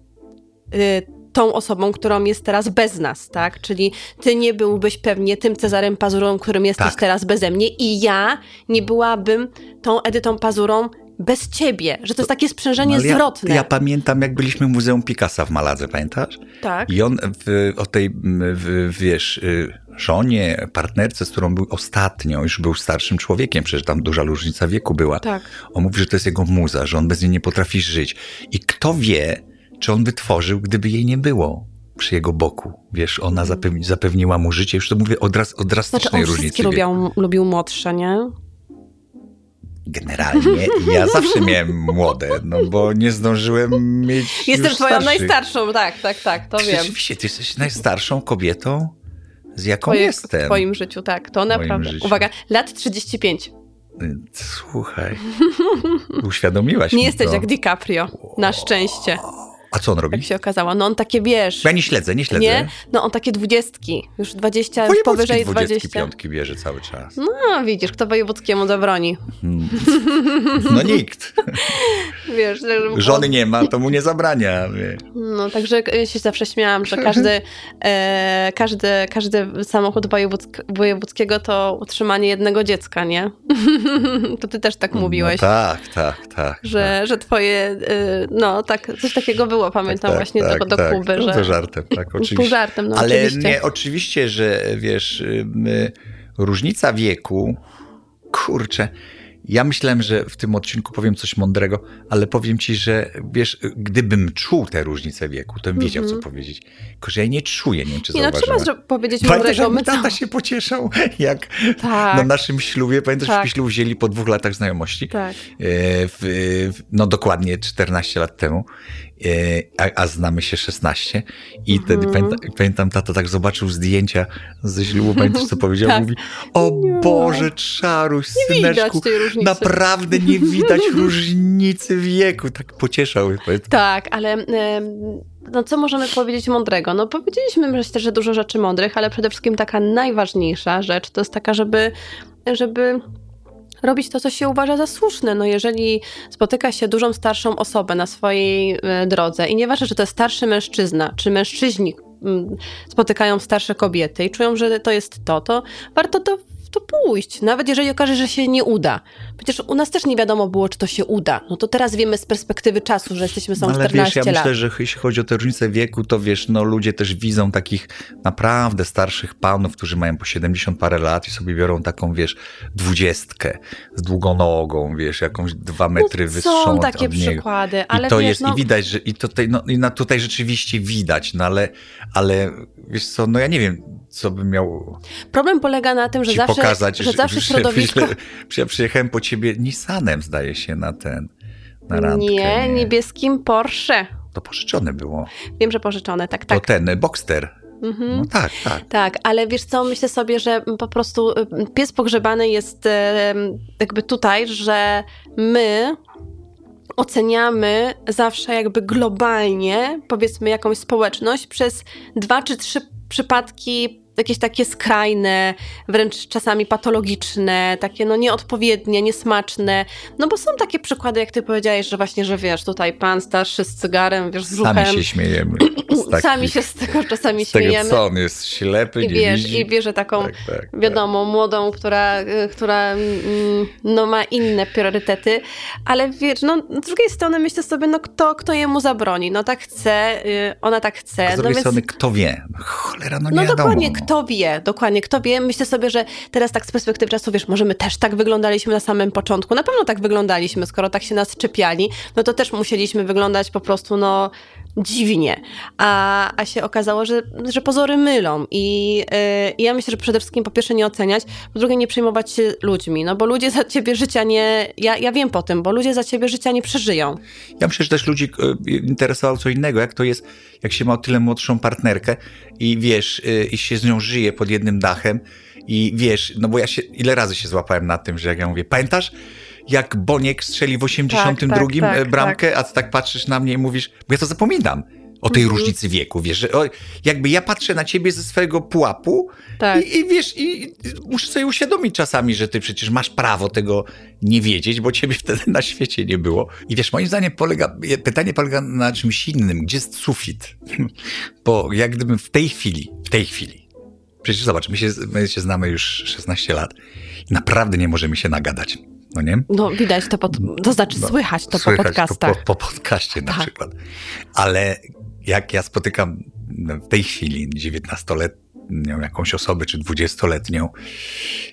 Speaker 2: y, tą osobą, którą jest teraz bez nas, tak? Czyli ty nie byłbyś pewnie tym Cezarem Pazurą, którym jesteś tak. teraz beze mnie i ja nie byłabym tą Edytą Pazurą bez ciebie, że to jest takie sprzężenie no, zwrotne.
Speaker 1: Ja, ja, pamiętam, jak byliśmy w Muzeum Picassa w Maladze, pamiętasz?
Speaker 2: Tak.
Speaker 1: I on w, o tej, w, wiesz, y, żonie, partnerce, z którą był ostatnio, już był starszym człowiekiem, przecież tam duża różnica wieku była.
Speaker 2: Tak.
Speaker 1: On mówi, że to jest jego muza, że on bez niej nie potrafi żyć. I kto wie, czy on by tworzył, gdyby jej nie było przy jego boku. Wiesz, ona mhm. zapewni, zapewniła mu życie. Już to mówię o, dras, o drastycznej znaczy, on różnicy.
Speaker 2: Lubiał, lubił młodsze, nie?
Speaker 1: Generalnie ja zawsze miałem młode, no bo nie zdążyłem mieć.
Speaker 2: Jestem twoją
Speaker 1: starszych.
Speaker 2: najstarszą, tak, tak, tak, to wiem.
Speaker 1: Rzeczywiście, ty jesteś najstarszą kobietą, z jaką Twoje, jestem.
Speaker 2: W twoim życiu, tak, to naprawdę. Uwaga, lat 35.
Speaker 1: Słuchaj, uświadomiłaś
Speaker 2: Nie
Speaker 1: mi
Speaker 2: jesteś
Speaker 1: to.
Speaker 2: jak DiCaprio, na szczęście.
Speaker 1: A co on robi?
Speaker 2: Jak się okazało. No on takie, wiesz...
Speaker 1: Ja nie śledzę, nie śledzę.
Speaker 2: Nie? No on takie dwudziestki, już dwadzieścia, już powyżej dwadzieścia.
Speaker 1: piątki bierze cały czas.
Speaker 2: No widzisz, kto wojewódzkiemu zabroni.
Speaker 1: No nikt.
Speaker 2: wiesz...
Speaker 1: Żony nie ma, to mu nie zabrania.
Speaker 2: No także się zawsze śmiałam, że każdy, e, każdy, każdy samochód wojewódzk wojewódzkiego to utrzymanie jednego dziecka, nie? to ty też tak no mówiłeś.
Speaker 1: No tak, tak, tak.
Speaker 2: Że,
Speaker 1: tak.
Speaker 2: że twoje, e, no tak, coś takiego było, pamiętam tak, właśnie tak, do, do
Speaker 1: tak,
Speaker 2: Kuby.
Speaker 1: No,
Speaker 2: że...
Speaker 1: to żartem, tak, oczywiście.
Speaker 2: Żartem, no
Speaker 1: Ale
Speaker 2: oczywiście.
Speaker 1: nie, oczywiście, że wiesz, my, różnica wieku, kurczę, ja myślałem, że w tym odcinku powiem coś mądrego, ale powiem ci, że wiesz, gdybym czuł tę różnicę wieku, to bym wiedział, mm -hmm. co powiedzieć. Tylko, że ja nie czuję, nie wiem, czy
Speaker 2: nie, no, trzeba powiedzieć
Speaker 1: Pamiętasz,
Speaker 2: mądrego.
Speaker 1: jak tata się pocieszał, jak tak. na naszym ślubie, pamiętasz, tak. ślub wzięli po dwóch latach znajomości?
Speaker 2: Tak.
Speaker 1: W, no dokładnie 14 lat temu. E, a, a, znamy się 16 i mhm. wtedy pamiętam, pamiętam, tato tak zobaczył zdjęcia ze ślubu, pamiętasz co powiedział?
Speaker 2: tak.
Speaker 1: Mówi, o Boże, czaruś,
Speaker 2: nie
Speaker 1: syneczku, naprawdę nie widać różnicy wieku. Tak pocieszał.
Speaker 2: Tak, ale no co możemy powiedzieć mądrego? No powiedzieliśmy myślę, że dużo rzeczy mądrych, ale przede wszystkim taka najważniejsza rzecz to jest taka, żeby żeby robić to, co się uważa za słuszne. No jeżeli spotyka się dużą, starszą osobę na swojej e, drodze i nieważne, czy to jest starszy mężczyzna, czy mężczyźni mm, spotykają starsze kobiety i czują, że to jest to, to warto to to pójść, nawet jeżeli okaże, że się nie uda. Przecież u nas też nie wiadomo było, czy to się uda. No to teraz wiemy z perspektywy czasu, że jesteśmy są no, ale 14
Speaker 1: wiesz, ja
Speaker 2: lat.
Speaker 1: myślę, że jeśli chodzi o tę różnicę wieku, to wiesz, no ludzie też widzą takich naprawdę starszych panów, którzy mają po 70 parę lat i sobie biorą taką, wiesz, dwudziestkę z długonogą, wiesz, jakąś dwa no metry no, wyższą
Speaker 2: Są
Speaker 1: od,
Speaker 2: takie
Speaker 1: od
Speaker 2: przykłady, ale
Speaker 1: I to
Speaker 2: wiesz,
Speaker 1: jest,
Speaker 2: no...
Speaker 1: i widać, że i tutaj, no, i na, tutaj rzeczywiście widać, no ale, ale wiesz co, no ja nie wiem, co by miał.
Speaker 2: Problem polega na tym, że zawsze,
Speaker 1: pokazać,
Speaker 2: że, zawsze
Speaker 1: że,
Speaker 2: środowisko.
Speaker 1: Że, ja przyjechałem po ciebie Nissanem, zdaje się, na ten. Na randkę,
Speaker 2: nie, nie, niebieskim Porsche.
Speaker 1: To pożyczone było.
Speaker 2: Wiem, że pożyczone, tak, tak.
Speaker 1: To ten Boxster. Mhm. No tak, tak.
Speaker 2: Tak, ale wiesz co, myślę sobie, że po prostu y, pies pogrzebany jest jakby tutaj, że my oceniamy zawsze jakby globalnie, powiedzmy, jakąś społeczność przez dwa czy trzy przypadki jakieś takie skrajne, wręcz czasami patologiczne, takie no nieodpowiednie, niesmaczne. No bo są takie przykłady, jak ty powiedziałeś, że właśnie, że wiesz, tutaj pan starszy z cygarem, wiesz, z ruchem.
Speaker 1: Sami się śmiejemy.
Speaker 2: Sami się z tego czasami
Speaker 1: z
Speaker 2: śmiejemy.
Speaker 1: Tego, co on jest ślepy,
Speaker 2: I
Speaker 1: nie
Speaker 2: wiesz,
Speaker 1: widzi.
Speaker 2: I bierze taką,
Speaker 1: tak, tak, tak.
Speaker 2: wiadomo, młodą, która, która mm, no, ma inne priorytety, ale wiesz, no z drugiej strony myślę sobie, no kto, kto jemu zabroni? No tak chce, y, ona tak chce.
Speaker 1: A z
Speaker 2: no
Speaker 1: drugiej
Speaker 2: więc...
Speaker 1: strony, kto wie? Cholera, no nie
Speaker 2: No
Speaker 1: wiadomo.
Speaker 2: dokładnie, kto wie, dokładnie, kto wie. Myślę sobie, że teraz tak z perspektywy czasu, wiesz, może my też tak wyglądaliśmy na samym początku. Na pewno tak wyglądaliśmy, skoro tak się nas czepiali, no to też musieliśmy wyglądać po prostu, no, dziwnie. A, a się okazało, że, że pozory mylą. I yy, ja myślę, że przede wszystkim po pierwsze nie oceniać, po drugie nie przejmować się ludźmi, no bo ludzie za ciebie życia nie... Ja, ja wiem po tym, bo ludzie za ciebie życia nie przeżyją.
Speaker 1: Ja myślę, że też ludzi e, interesowało co innego, jak to jest, jak się ma o tyle młodszą partnerkę i wiesz, yy, i się z nią żyje pod jednym dachem i wiesz, no bo ja się, ile razy się złapałem na tym, że jak ja mówię, pamiętasz, jak Boniek strzeli w 82
Speaker 2: tak, tak, tak,
Speaker 1: bramkę, a ty tak patrzysz na mnie i mówisz, bo ja to zapominam. o tej mhm. różnicy wieku, wiesz, że o, jakby ja patrzę na ciebie ze swojego pułapu tak. i, i, wiesz, i, i muszę sobie uświadomić czasami, że ty przecież masz prawo tego nie wiedzieć, bo ciebie wtedy na świecie nie było. I wiesz, moim zdaniem polega, pytanie polega na czymś innym. Gdzie jest sufit? bo jak gdybym w tej chwili, w tej chwili, przecież zobacz, my się, my się znamy już 16 lat i naprawdę nie możemy się nagadać no nie?
Speaker 2: No widać to, pod, to znaczy no, słychać to słychać po podcastach.
Speaker 1: Po, po, po podcaście na tak. przykład. Ale jak ja spotykam w tej chwili 19-letnią jakąś osobę, czy 20-letnią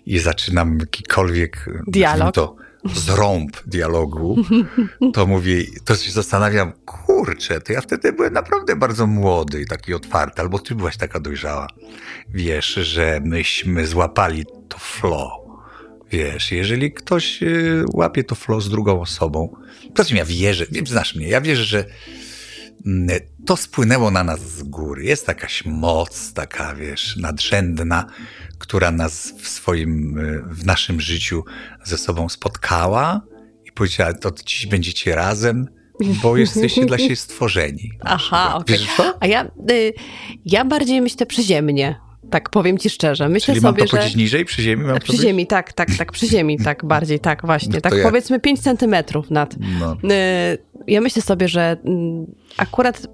Speaker 1: i zaczynam jakikolwiek
Speaker 2: dialog,
Speaker 1: to zrąb dialogu, to mówię, to się zastanawiam, kurczę, to ja wtedy byłem naprawdę bardzo młody i taki otwarty, albo ty byłaś taka dojrzała. Wiesz, że myśmy złapali to flow Wiesz, jeżeli ktoś y, łapie to flow z drugą osobą, to ja wierzę, znasz mnie, ja wierzę, że mm, to spłynęło na nas z góry. Jest jakaś moc, taka, wiesz, nadrzędna, która nas w swoim, y, w naszym życiu ze sobą spotkała i powiedziała, to dziś będziecie razem, bo jesteście dla siebie stworzeni.
Speaker 2: Aha, okej. Okay. A ja, y, ja bardziej myślę przyziemnie. Tak, powiem ci szczerze. Myślę
Speaker 1: Czyli
Speaker 2: sobie,
Speaker 1: mam to powiedzieć że... niżej, przy ziemi? Mam
Speaker 2: przy ziemi, tak, tak, tak, przy ziemi, tak, bardziej, tak, właśnie. No tak jak? powiedzmy 5 centymetrów nad. No. Y, ja myślę sobie, że mm, akurat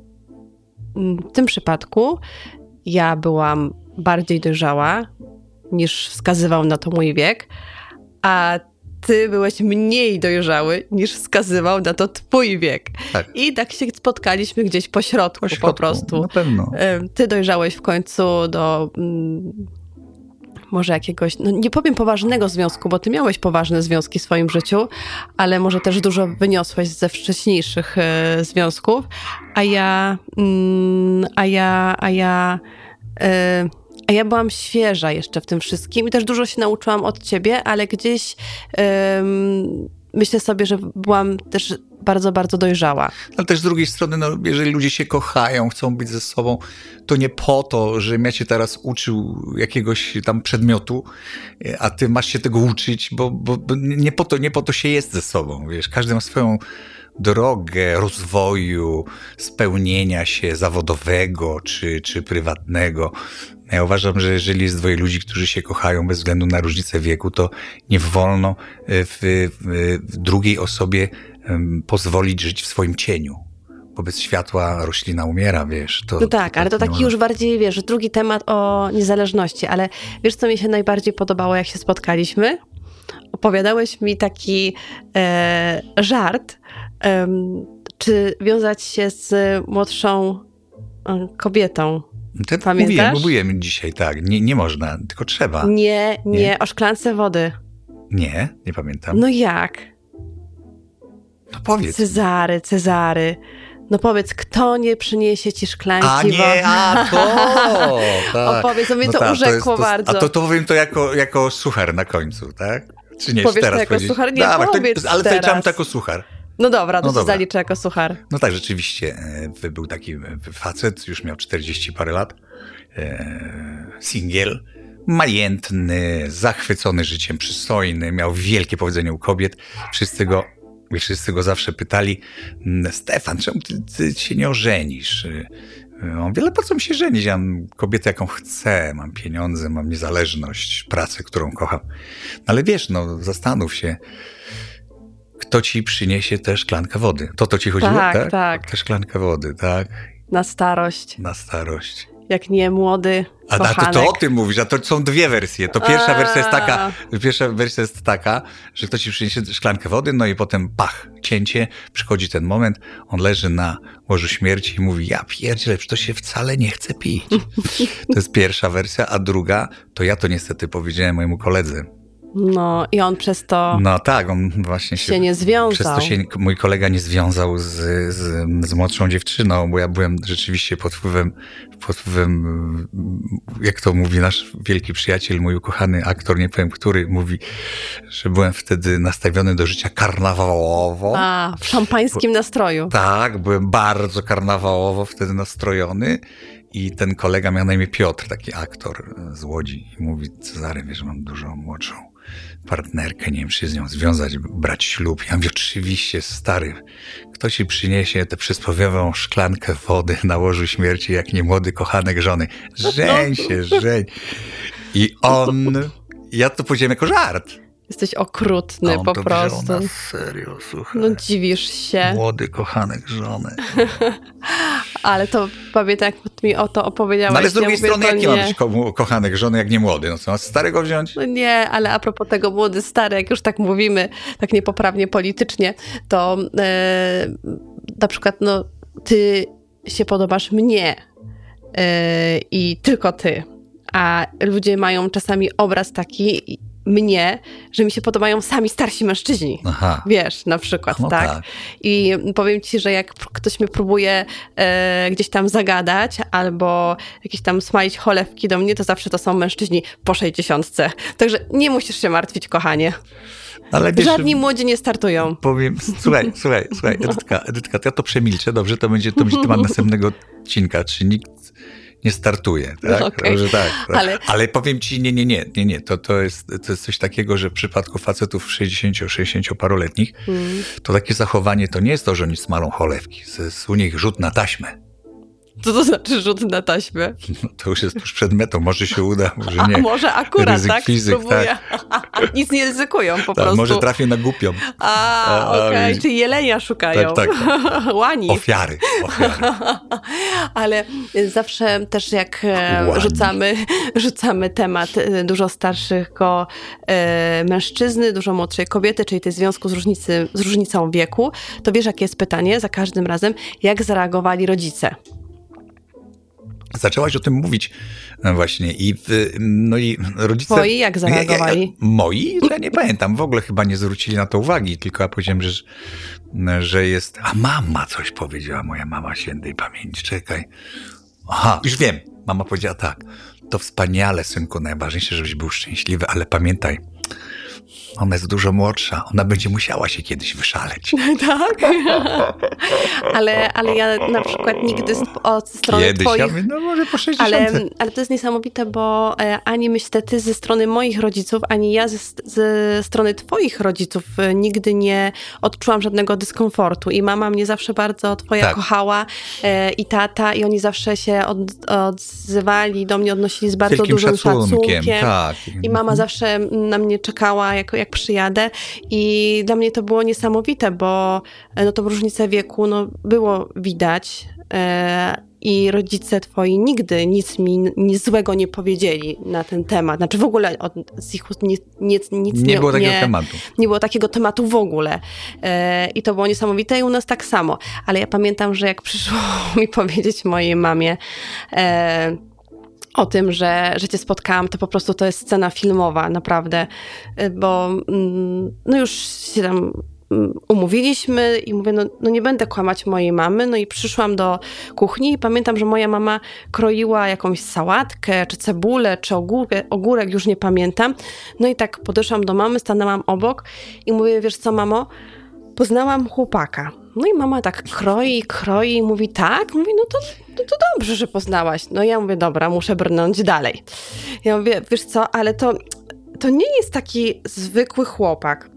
Speaker 2: mm, w tym przypadku ja byłam bardziej dojrzała niż wskazywał na to mój wiek, a ty byłeś mniej dojrzały niż wskazywał na to twój wiek. Tak. I tak się spotkaliśmy gdzieś po środku, po, środku, po prostu.
Speaker 1: Na pewno.
Speaker 2: Ty dojrzałeś w końcu do mm, może jakiegoś, no nie powiem poważnego związku, bo ty miałeś poważne związki w swoim życiu, ale może też dużo wyniosłeś ze wcześniejszych e, związków, a ja, mm, a ja, a ja e, a ja byłam świeża jeszcze w tym wszystkim i też dużo się nauczyłam od ciebie, ale gdzieś um, myślę sobie, że byłam też bardzo, bardzo dojrzała.
Speaker 1: Ale też z drugiej strony, no, jeżeli ludzie się kochają, chcą być ze sobą, to nie po to, że ja cię teraz uczył jakiegoś tam przedmiotu, a ty masz się tego uczyć, bo, bo, bo nie, po to, nie po to się jest ze sobą. Wiesz, każdy ma swoją drogę rozwoju, spełnienia się zawodowego czy, czy prywatnego. Ja uważam, że jeżeli jest dwoje ludzi, którzy się kochają bez względu na różnicę wieku, to nie wolno e, w, w drugiej osobie pozwolić żyć w swoim cieniu bo bez światła roślina umiera, wiesz.
Speaker 2: To, no tak, to, ale to taki już bardziej, wiesz, drugi temat o niezależności, ale wiesz, co mi się najbardziej podobało, jak się spotkaliśmy? Opowiadałeś mi taki e, żart, e, czy wiązać się z młodszą e, kobietą,
Speaker 1: to Pamiętasz? Mówiłem, mówiłem dzisiaj, tak. Nie, nie można, tylko trzeba.
Speaker 2: Nie, nie, nie, o szklance wody.
Speaker 1: Nie, nie pamiętam.
Speaker 2: No jak?
Speaker 1: No powiedz.
Speaker 2: Cezary, Cezary. No powiedz, kto nie przyniesie ci szklanki
Speaker 1: A nie, a to!
Speaker 2: Tak. Opowiedz, to mnie no to tak, urzekło to jest, to, bardzo.
Speaker 1: A to, to powiem to jako, jako suchar na końcu, tak?
Speaker 2: Czy nie, Powiesz teraz to jako powiedzieć? suchar? Nie, Dawaj, powiedz
Speaker 1: to, Ale teraz. to jako suchar.
Speaker 2: No dobra, to no się zaliczę jako suchar.
Speaker 1: No tak, rzeczywiście. E, był taki e, facet, już miał 40 parę lat, e, singiel, majętny, zachwycony życiem, przystojny, miał wielkie powodzenie u kobiet. Wszyscy go, wszyscy go zawsze pytali, mm, Stefan, czemu ty, ty się nie ożenisz? On wiele po co mi się żenić? Ja mam kobietę, jaką chcę, mam pieniądze, mam niezależność, pracę, którą kocham. No ale wiesz, no zastanów się, kto ci przyniesie tę szklankę wody. To to ci chodziło, tak? Tak,
Speaker 2: tak.
Speaker 1: Tę szklankę wody, tak?
Speaker 2: Na starość.
Speaker 1: Na starość.
Speaker 2: Jak nie młody
Speaker 1: a, a to, to o tym mówisz, a to są dwie wersje. To pierwsza a. wersja jest taka, pierwsza wersja jest taka, że ktoś ci przyniesie szklankę wody, no i potem pach, cięcie, przychodzi ten moment, on leży na łożu śmierci i mówi, ja pierdzielę, to się wcale nie chce pić. To jest pierwsza wersja, a druga, to ja to niestety powiedziałem mojemu koledze,
Speaker 2: no i on przez to.
Speaker 1: No tak, on właśnie
Speaker 2: się, się nie związał.
Speaker 1: Przez to się mój kolega nie związał z, z, z młodszą dziewczyną, bo ja byłem rzeczywiście pod wpływem, pod wpływem, jak to mówi nasz wielki przyjaciel, mój ukochany aktor, nie powiem który, mówi, że byłem wtedy nastawiony do życia karnawałowo.
Speaker 2: A, w szampańskim bo, nastroju.
Speaker 1: Tak, byłem bardzo karnawałowo wtedy nastrojony. I ten kolega miał na imię Piotr, taki aktor z Łodzi. I mówi, Cezary, wiesz, mam dużo młodszą partnerkę, nie wiem, czy z nią związać, brać ślub. Ja mówię, oczywiście, stary, kto ci przyniesie tę przysłowiową szklankę wody na łożu śmierci, jak nie młody kochanek żony? Żeń się, żeń. I on, ja to powiedziałem jako żart.
Speaker 2: Jesteś okrutny po prostu.
Speaker 1: Na serio, słuchaj.
Speaker 2: No dziwisz się.
Speaker 1: Młody kochanek żony.
Speaker 2: ale to pamiętam, jak mi o to opowiedziałeś.
Speaker 1: No ale z drugiej
Speaker 2: ja
Speaker 1: strony, jaki
Speaker 2: nie...
Speaker 1: ma być ko kochanek żony, jak nie młody? No co, starego wziąć?
Speaker 2: No nie, ale a propos tego młody, stary, jak już tak mówimy, tak niepoprawnie politycznie, to e, na przykład, no, ty się podobasz mnie e, i tylko ty. A ludzie mają czasami obraz taki, mnie, że mi się podobają sami starsi mężczyźni.
Speaker 1: Aha.
Speaker 2: Wiesz, na przykład,
Speaker 1: No
Speaker 2: tak?
Speaker 1: tak.
Speaker 2: I powiem ci, że jak ktoś mnie próbuje e, gdzieś tam zagadać albo jakieś tam smalić cholewki do mnie, to zawsze to są mężczyźni po sześćdziesiątce. Także nie musisz się martwić, kochanie.
Speaker 1: Ale wiesz,
Speaker 2: Żadni młodzi nie startują.
Speaker 1: powiem, słuchaj, słuchaj, słuchaj, Edytka, Edytka, to ja to przemilczę, dobrze, to będzie, to będzie temat następnego odcinka, czy nikt nie startuje, tak?
Speaker 2: Okej.
Speaker 1: Że tak, tak.
Speaker 2: Ale-
Speaker 1: Ale... powiem ci, nie, nie, nie, nie, nie, to, to, jest, to jest coś takiego, że w przypadku facetów 60-60 paroletnich,
Speaker 2: Mm.
Speaker 1: to takie zachowanie to nie jest to, że oni smalą cholewki, to jest u nich rzut na taśmę.
Speaker 2: Co to znaczy rzut na taśmę?
Speaker 1: No, to już jest tuż przed metą, może się uda, może
Speaker 2: A
Speaker 1: nie.
Speaker 2: może akurat,
Speaker 1: Ryzyk
Speaker 2: tak?
Speaker 1: fizyk,
Speaker 2: Spróbuję. Nic nie ryzykują po
Speaker 1: Tak,
Speaker 2: prostu.
Speaker 1: może trafię na głupią.
Speaker 2: A,
Speaker 1: A,
Speaker 2: okej,
Speaker 1: widzisz.
Speaker 2: czyli jelenia szukają.
Speaker 1: Tak,
Speaker 2: Łani.
Speaker 1: Ofiary, ofiary.
Speaker 2: Ale zawsze też jak e,
Speaker 1: Łani.
Speaker 2: rzucamy, rzucamy temat e, dużo starszego e, mężczyzny, dużo młodszej kobiety, czyli tej związku z, różnicy, z różnicą wieku, to wiesz, jakie jest pytanie za każdym razem, jak zareagowali rodzice?
Speaker 1: Zaczęłaś o tym mówić no właśnie i, no i rodzice...
Speaker 2: Twoi jak zareagowali?
Speaker 1: Ja, ja, moi? Ja nie pamiętam, w ogóle chyba nie zwrócili na to uwagi, tylko ja powiedziałem, że, że jest... A mama coś powiedziała, moja mama świętej pamięci, czekaj. Aha, już wiem. Mama powiedziała tak, to wspaniale, synku, najważniejsze, żebyś był szczęśliwy, ale pamiętaj, ona jest dużo młodsza, ona będzie musiała się kiedyś wyszaleć.
Speaker 2: tak? ale, ale ja na przykład nigdy z, od strony
Speaker 1: Kiedyś,
Speaker 2: twoich...
Speaker 1: ja mówię, no może po 60.
Speaker 2: Ale, ale to jest niesamowite, bo e, ani myślę ty ze strony moich rodziców, ani ja ze, ze strony twoich rodziców e, nigdy nie odczułam żadnego dyskomfortu. I mama mnie zawsze bardzo twoja
Speaker 1: Tak.
Speaker 2: kochała e, i tata, i oni zawsze się od, odzywali, do mnie odnosili z bardzo
Speaker 1: Wielkim
Speaker 2: dużym
Speaker 1: szacunkiem,
Speaker 2: szacunkiem.
Speaker 1: tak.
Speaker 2: I mama zawsze na mnie czekała, jak, jak przyjadę. I dla mnie to było niesamowite, bo e, no, tą różnicę wieku no, było widać. E, I rodzice twoi nigdy nic mi nic złego nie powiedzieli na ten temat. Znaczy w ogóle od, z ich ust nic, nic, nic
Speaker 1: Nie było takiego
Speaker 2: nie,
Speaker 1: tematu.
Speaker 2: nie było takiego tematu w ogóle. E, I to było niesamowite i u nas tak samo. Ale ja pamiętam, że jak przyszło mi powiedzieć mojej mamie e, o tym, że, że cię spotkałam, to po prostu to jest scena filmowa, naprawdę. E, Bo mm, no już się tam mm, umówiliśmy i mówię, no, no nie będę kłamać mojej mamy. No i przyszłam do kuchni i pamiętam, że moja mama kroiła jakąś sałatkę, czy cebulę, czy ogórek, ogórek, już nie pamiętam. No i tak podeszłam do mamy, stanęłam obok i mówię, wiesz co, mamo, poznałam chłopaka. No i mama tak kroi, kroi i mówi tak. Mówi, no to, to, dobrze, że poznałaś. No ja mówię, dobra, muszę brnąć dalej. Ja mówię, wiesz co, ale to, to nie jest taki zwykły chłopak,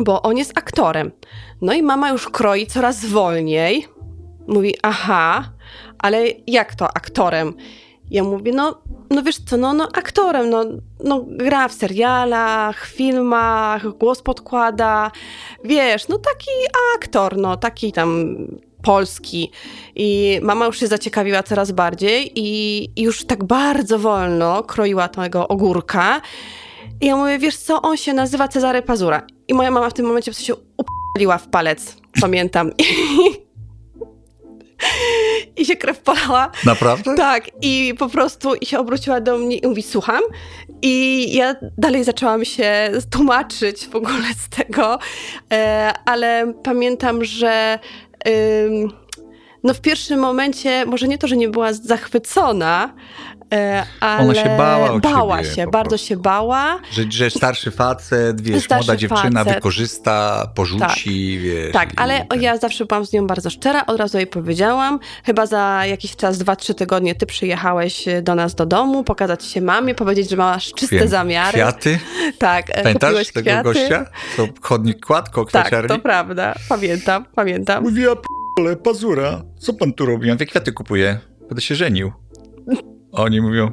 Speaker 2: bo on jest aktorem. No i mama już kroi coraz wolniej. Mówi, aha, ale jak to aktorem? Ja mówię, no, no wiesz co, no, no aktorem, no, no gra w serialach, filmach, głos podkłada, wiesz, no taki aktor, no taki tam polski. I mama już się zaciekawiła coraz bardziej i i już tak bardzo wolno kroiła tego ogórka. I ja mówię, wiesz co, on się nazywa Cezary Pazura. I moja mama w tym momencie w sensie upaliła w palec, pamiętam. I się krew polała.
Speaker 1: Naprawdę?
Speaker 2: Tak, i po prostu i się obróciła do mnie i mówi, słucham. I ja dalej zaczęłam się tłumaczyć w ogóle z tego, e, ale pamiętam, że No w pierwszym momencie, może nie to, że nie była zachwycona, ale
Speaker 1: Ona się bała
Speaker 2: Bała się, bardzo prostu. się bała.
Speaker 1: Że, że starszy facet, wiesz, starszy młoda dziewczyna facet. wykorzysta, porzuci,
Speaker 2: tak.
Speaker 1: wiesz.
Speaker 2: Tak, ale ten... ja zawsze byłam z nią bardzo szczera, od razu jej powiedziałam. Chyba za jakiś czas, dwa, trzy tygodnie ty przyjechałeś do nas do domu, pokazać się mamie, powiedzieć, że masz czyste Wiem. zamiary.
Speaker 1: Kwiaty?
Speaker 2: Tak,
Speaker 1: e, Pamiętasz tego kwiaty? gościa? Co chodnik kładł koło
Speaker 2: Tak, to prawda. Pamiętam, pamiętam.
Speaker 1: Mówiła, p***le, pazura, co pan tu robi? Ja mówię, kwiaty kupuję, będę się żenił. Oni mówią,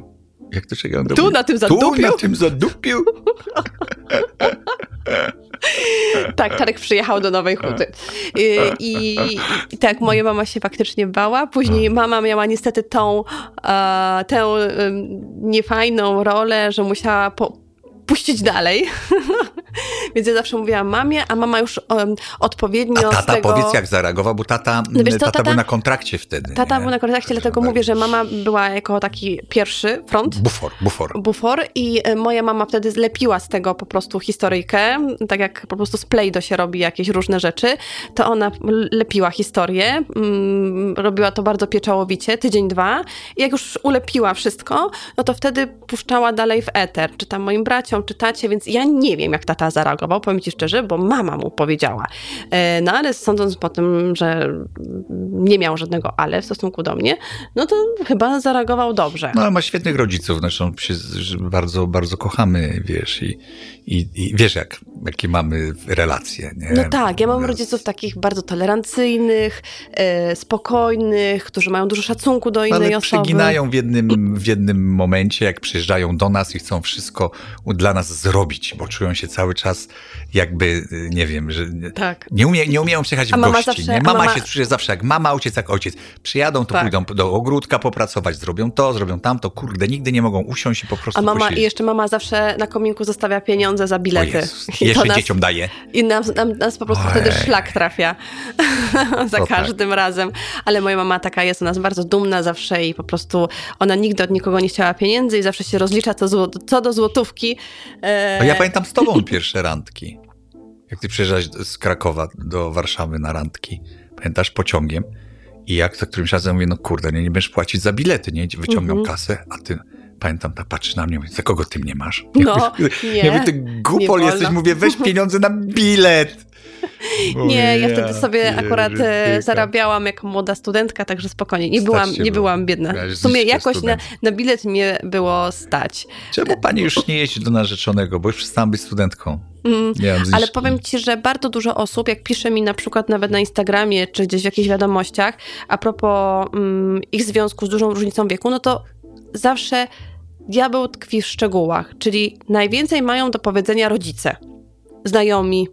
Speaker 1: jak to czekam?
Speaker 2: Tu na tym zadupiu? Tu
Speaker 1: na tym zadupiu?
Speaker 2: tak, Czarek przyjechał do Nowej Huty. I, i, I, tak, moja mama się faktycznie bała. Później mama miała niestety tą, e, tę niefajną rolę, że musiała po, puścić dalej. Więc ja zawsze mówiłam mamie, a mama już um, odpowiednio
Speaker 1: a tata,
Speaker 2: tego...
Speaker 1: powiedz jak zareagował, bo tata, no wiesz, tata, tata, był na kontrakcie wtedy.
Speaker 2: Tata nie? był na kontrakcie, dlatego mówię, że mama była jako taki pierwszy front.
Speaker 1: Bufor, bufor.
Speaker 2: Bufor i e, moja mama wtedy zlepiła z tego po prostu historyjkę, tak jak po prostu z Play-Do się robi jakieś różne rzeczy, to ona lepiła historię, mm, robiła to bardzo pieczołowicie, tydzień, dwa i jak już ulepiła wszystko, no to wtedy puszczała dalej w eter, czy tam moim braciom, czytacie, więc ja nie wiem, jak tata zareagował, powiem ci szczerze, bo mama mu powiedziała. E, no ale sądząc po tym, że nie miał żadnego ale w stosunku do mnie, no to chyba zareagował dobrze.
Speaker 1: No ma świetnych rodziców, zresztą się bardzo, bardzo kochamy, wiesz, i, i, i wiesz, jak, jakie mamy relacje. Nie?
Speaker 2: No tak, ja mam rodziców takich bardzo tolerancyjnych, e, spokojnych, którzy mają dużo szacunku do innej ale osoby.
Speaker 1: Przeginają w jednym, w jednym momencie, jak przyjeżdżają do nas i chcą wszystko dla nas zrobić, bo czują się cały czas jakby, nie wiem, że tak. nie, umie, nie umieją przyjechać w gości. Zawsze, nie? Mama, mama się czuje zawsze jak mama, ojciec jak ojciec. Przyjadą, to tak. pójdą do ogródka popracować, zrobią to, zrobią tamto. Kurde, nigdy nie mogą usiąść i po prostu
Speaker 2: A mama, i jeszcze mama zawsze na kominku zostawia pieniądze za bilety.
Speaker 1: I jeszcze nas, dzieciom daje.
Speaker 2: I nam, nam, nas po prostu Ojej. wtedy szlak trafia. za to tak. każdym tak. razem. Ale moja mama taka jest u nas bardzo dumna zawsze i po prostu ona nigdy od nikogo nie chciała pieniędzy i zawsze się rozlicza co, co do złotówki.
Speaker 1: E... Ja pamiętam z tobą pierwsze randki. Jak ty przyjeżdżałeś z Krakowa do Warszawy na randki, pamiętasz, pociągiem i jak za którymś razem mówię, no kurde, nie, nie będziesz płacić za bilety, nie? Wyciągam -hmm. kasę, a ty pamiętam, ta patrzy na mnie, mówi, za kogo ty mnie masz?
Speaker 2: No, nie.
Speaker 1: Ja mówię, ty głupol jesteś, mówię, weź pieniądze na bilet.
Speaker 2: nie, ja wtedy sobie akurat e, zarabiałam jako młoda studentka, także spokojnie. Nie byłam, nie byłam biedna. W sumie jakoś na, na bilet mnie było stać.
Speaker 1: Czemu pani już nie jeździ do narzeczonego, bo już przestałam być studentką.
Speaker 2: Mm, ale powiem ci, że bardzo dużo osób, jak pisze mi na przykład nawet na Instagramie, czy gdzieś w jakichś wiadomościach, a propos mm, ich związku z dużą różnicą wieku, no to zawsze diabeł tkwi w szczegółach, czyli najwięcej mają do powiedzenia rodzice, znajomi,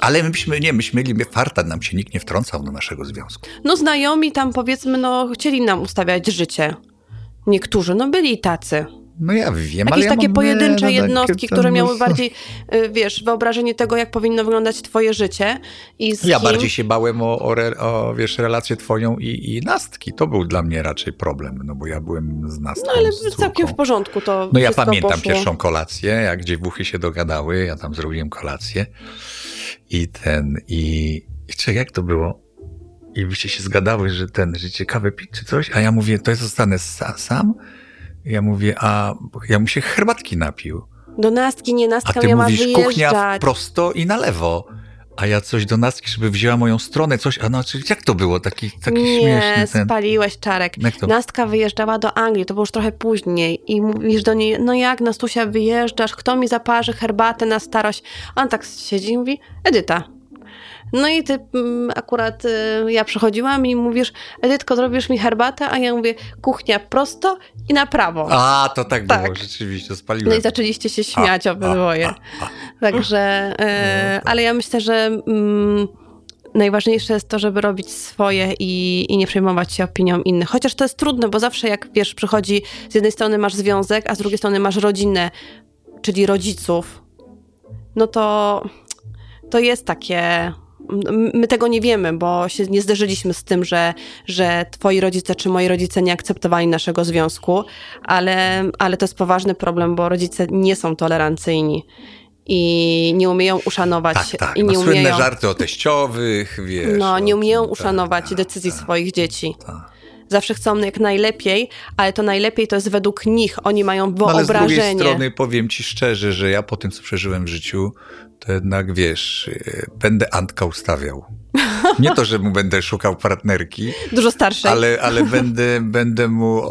Speaker 1: ale myśmy, nie, myśmy mieli farta, nam się nikt nie wtrącał do naszego związku.
Speaker 2: No znajomi tam powiedzmy, no chcieli nam ustawiać życie. Niektórzy, no byli tacy.
Speaker 1: No ja wiem,
Speaker 2: Jakieś
Speaker 1: ale ja
Speaker 2: takie pojedyncze no, jednostki, które miały bardziej, y, wiesz, wyobrażenie tego, jak powinno wyglądać twoje życie. I
Speaker 1: ja
Speaker 2: kim...
Speaker 1: bardziej się bałem o, o, o, wiesz, relację twoją i, i nastki. To był dla mnie raczej problem, no bo ja byłem z nastką,
Speaker 2: No ale z całkiem w porządku to
Speaker 1: No ja pamiętam poszło. pierwszą kolację, jak dziewuchy się dogadały, ja tam zrobiłem kolację i ten, i, i czekaj, jak to było? I byście się zgadały, że ten, że ciekawe pić czy coś, a ja mówię, to ja zostanę sam? Ja mówię, a ja mu się herbatki napił.
Speaker 2: Do nastki, nie nastka
Speaker 1: a ty
Speaker 2: mówisz,
Speaker 1: wyjeżdżać. kuchnia prosto i na lewo. A ja coś do nastki, żeby wzięła moją stronę, coś, a no, jak to było? Taki, taki
Speaker 2: nie,
Speaker 1: śmieszny ten...
Speaker 2: spaliłeś czarek. Nastka wyjeżdżała do Anglii, to było już trochę później i mówisz do niej, no jak Nastusia wyjeżdżasz, kto mi zaparzy herbatę na starość? A on tak siedzi i mówi, Edyta, no i ty mm, akurat y, ja przychodziłam i mówisz, Edytko, zrobisz mi herbatę, a ja mówię, kuchnia prosto i na prawo.
Speaker 1: A, to tak, tak. było, rzeczywiście, spaliłem.
Speaker 2: No i zaczęliście się śmiać a, obydwoje. A, a, Także, y, ale ja myślę, że mm, najważniejsze jest to, żeby robić swoje i, i nie przejmować się opinią innych. Chociaż to jest trudne, bo zawsze jak, wiesz, przychodzi, z jednej strony masz związek, a z drugiej strony masz rodzinę, czyli rodziców, no to to jest takie my tego nie wiemy, bo się nie zderzyliśmy z tym, że, że twoi rodzice czy moi rodzice nie akceptowali naszego związku, ale, ale to jest poważny problem, bo rodzice nie są tolerancyjni. i nie umieją uszanować.
Speaker 1: Tak, tak.
Speaker 2: I
Speaker 1: No,
Speaker 2: nie
Speaker 1: słynne
Speaker 2: umieją,
Speaker 1: żarty o teściowych, wiesz.
Speaker 2: no, nie umieją
Speaker 1: tym,
Speaker 2: uszanować
Speaker 1: tak,
Speaker 2: decyzji
Speaker 1: tak,
Speaker 2: swoich dzieci.
Speaker 1: tak.
Speaker 2: Zawsze chcą jak najlepiej, ale to najlepiej to jest według nich. Oni mają
Speaker 1: No, ale z drugiej
Speaker 2: wyobrażenie.
Speaker 1: strony powiem ci szczerze, że ja po tym, co przeżyłem w życiu, to jednak wiesz, y, będę Antka ustawiał. Nie to, że mu będę szukał partnerki,
Speaker 2: Dużo starszej.
Speaker 1: ale, ale będę, będę mu,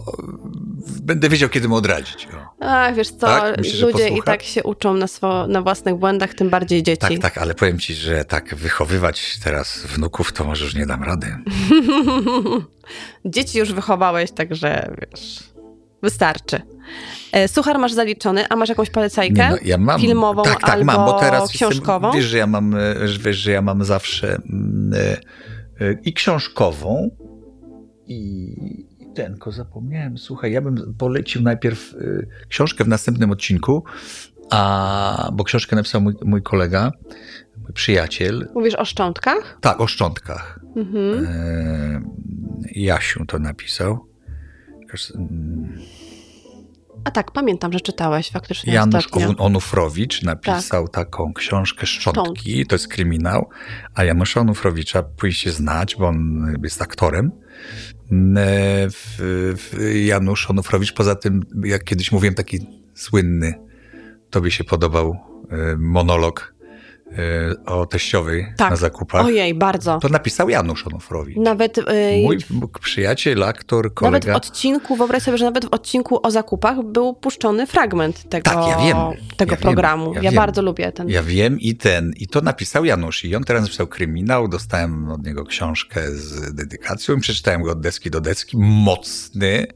Speaker 1: będę wiedział, kiedy mu odradzić. O.
Speaker 2: A, wiesz co,
Speaker 1: Tak? Że
Speaker 2: ludzie i tak się uczą na, swo- na własnych błędach, tym bardziej dzieci.
Speaker 1: Tak, tak, ale powiem ci, że tak wychowywać teraz wnuków, to może już nie dam rady.
Speaker 2: Dzieci już wychowałeś, także wiesz, wystarczy. E, Suchar masz zaliczony, a masz jakąś polecajkę?
Speaker 1: No, ja mam,
Speaker 2: Filmową
Speaker 1: tak, tak,
Speaker 2: albo
Speaker 1: mam, bo teraz
Speaker 2: książkową?
Speaker 1: Jestem, wiesz, że ja mam, e, że wiesz, że ja mam zawsze mm, e, i książkową i i tenko zapomniałem. Słuchaj, ja bym polecił najpierw książkę w następnym odcinku, a, bo książkę napisał mój, mój kolega, mój przyjaciel.
Speaker 2: Mówisz o szczątkach?
Speaker 1: Tak, o szczątkach.
Speaker 2: Mhm.
Speaker 1: E, Jasiu to napisał. Jakaś, mm,
Speaker 2: A tak, pamiętam, że czytałeś faktycznie
Speaker 1: Janusz Onufrowicz napisał taką książkę Szczątki, to jest kryminał, a Janusza Onufrowicza powinniście znać, bo on jest aktorem. E, w- w- Janusz Onufrowicz, poza tym, jak kiedyś mówiłem, taki słynny, tobie się podobał e, monolog e, o teściowej
Speaker 2: Tak.
Speaker 1: na zakupach.
Speaker 2: Ojej, bardzo.
Speaker 1: To napisał Janusz Onufrowicz.
Speaker 2: Nawet, y,
Speaker 1: Mój przyjaciel, aktor,
Speaker 2: nawet
Speaker 1: kolega.
Speaker 2: w odcinku, wyobraź sobie, że nawet w odcinku o zakupach był puszczony fragment tego,
Speaker 1: Tak, ja wiem.
Speaker 2: tego
Speaker 1: Ja wiem.
Speaker 2: programu.
Speaker 1: Ja
Speaker 2: Ja,
Speaker 1: wiem.
Speaker 2: bardzo lubię ten.
Speaker 1: Ja wiem i ten, i to napisał Janusz. I on teraz napisał kryminał, dostałem od niego książkę z dedykacją i przeczytałem go od deski do deski. Mocny.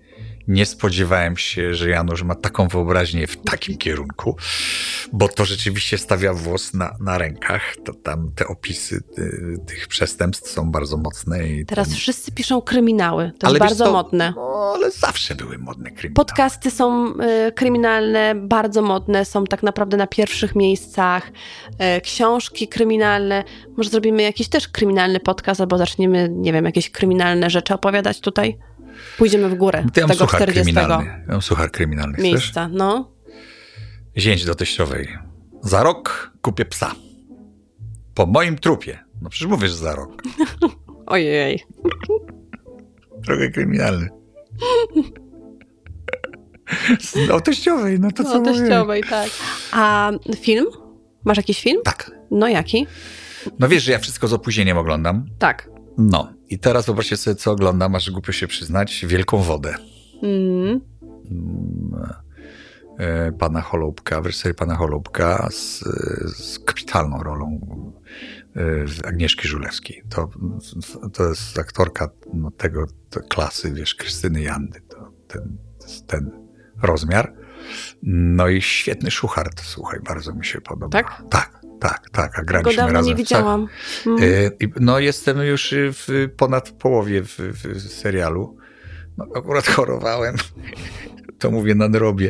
Speaker 1: Nie spodziewałem się, że Janusz ma taką wyobraźnię w takim kierunku, bo to rzeczywiście stawia włos na, na rękach. To tam te opisy y, tych przestępstw są bardzo mocne. I
Speaker 2: Teraz wszyscy piszą kryminały. To
Speaker 1: Ale
Speaker 2: jest bardzo
Speaker 1: co?
Speaker 2: modne.
Speaker 1: No, ale zawsze były modne kryminały.
Speaker 2: Podcasty są y, kryminalne, bardzo modne, są tak naprawdę na pierwszych miejscach. Y, książki kryminalne. Może zrobimy jakiś też kryminalny podcast, albo zaczniemy, nie wiem, jakieś kryminalne rzeczy opowiadać tutaj? Pójdziemy w górę
Speaker 1: ja mam
Speaker 2: tego
Speaker 1: suchar
Speaker 2: 40
Speaker 1: kryminalny. Ja suchar kryminalny. Chcesz?
Speaker 2: miejsca. No.
Speaker 1: Zięć do teściowej. Za rok kupię psa. Po moim trupie. No przecież mówisz że za rok.
Speaker 2: Ojej.
Speaker 1: Trochę kryminalny. O teściowej, no to co
Speaker 2: No,
Speaker 1: mówię?
Speaker 2: teściowej, tak. A film? Masz jakiś film?
Speaker 1: Tak.
Speaker 2: No jaki?
Speaker 1: No wiesz, że ja wszystko z opóźnieniem oglądam.
Speaker 2: Tak.
Speaker 1: No. I teraz wyobraźcie sobie, co oglądam, aż głupio się przyznać. Wielką wodę.
Speaker 2: Mm.
Speaker 1: Mm, e, Pana Holubka, reżyserii Pana Holubka z, z kapitalną rolą e, Agnieszki Żulewskiej. To, to jest aktorka no, tego klasy, wiesz, Krystyny Jandy. To ten, ten rozmiar. No i świetny szuchart, słuchaj, bardzo mi się podoba.
Speaker 2: Tak?
Speaker 1: Tak, tak, tak. A graliśmy
Speaker 2: dawno
Speaker 1: razem
Speaker 2: nie widziałam. Mm.
Speaker 1: I- No, jestem już w ponad połowie w, w serialu. No, akurat chorowałem. To mówię na drobie.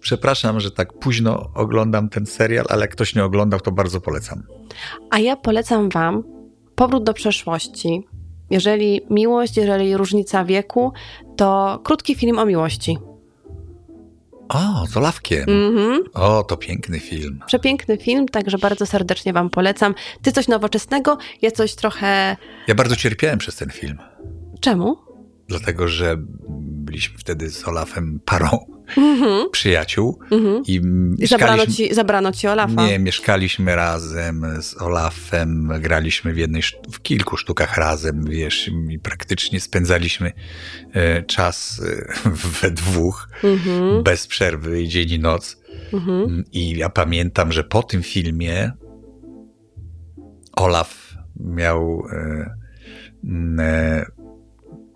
Speaker 1: Przepraszam, że tak późno oglądam ten serial, ale jak ktoś nie oglądał, to bardzo polecam.
Speaker 2: A ja polecam Wam Powrót do przeszłości. Jeżeli miłość, jeżeli różnica wieku, to krótki film o miłości.
Speaker 1: O, z Olawkiem.
Speaker 2: Mhm.
Speaker 1: O, to piękny film.
Speaker 2: Przepiękny film, także bardzo serdecznie Wam polecam. Ty coś nowoczesnego, ja coś trochę.
Speaker 1: Ja bardzo cierpiałem przez ten film,
Speaker 2: Czemu?
Speaker 1: dlatego że byliśmy wtedy z Olafem parą
Speaker 2: Mhm.
Speaker 1: przyjaciół
Speaker 2: Mhm.
Speaker 1: i
Speaker 2: I zabrano
Speaker 1: mieszkaliśmy...
Speaker 2: ci, zabrano ci Olafa.
Speaker 1: Nie, mieszkaliśmy razem z Olafem, graliśmy w jednej, w kilku sztukach razem, wiesz, i praktycznie spędzaliśmy e, czas e, we dwóch,
Speaker 2: Mhm.
Speaker 1: bez przerwy, dzień i noc.
Speaker 2: Mhm.
Speaker 1: I ja pamiętam, że po tym filmie Olaf miał e, m, e,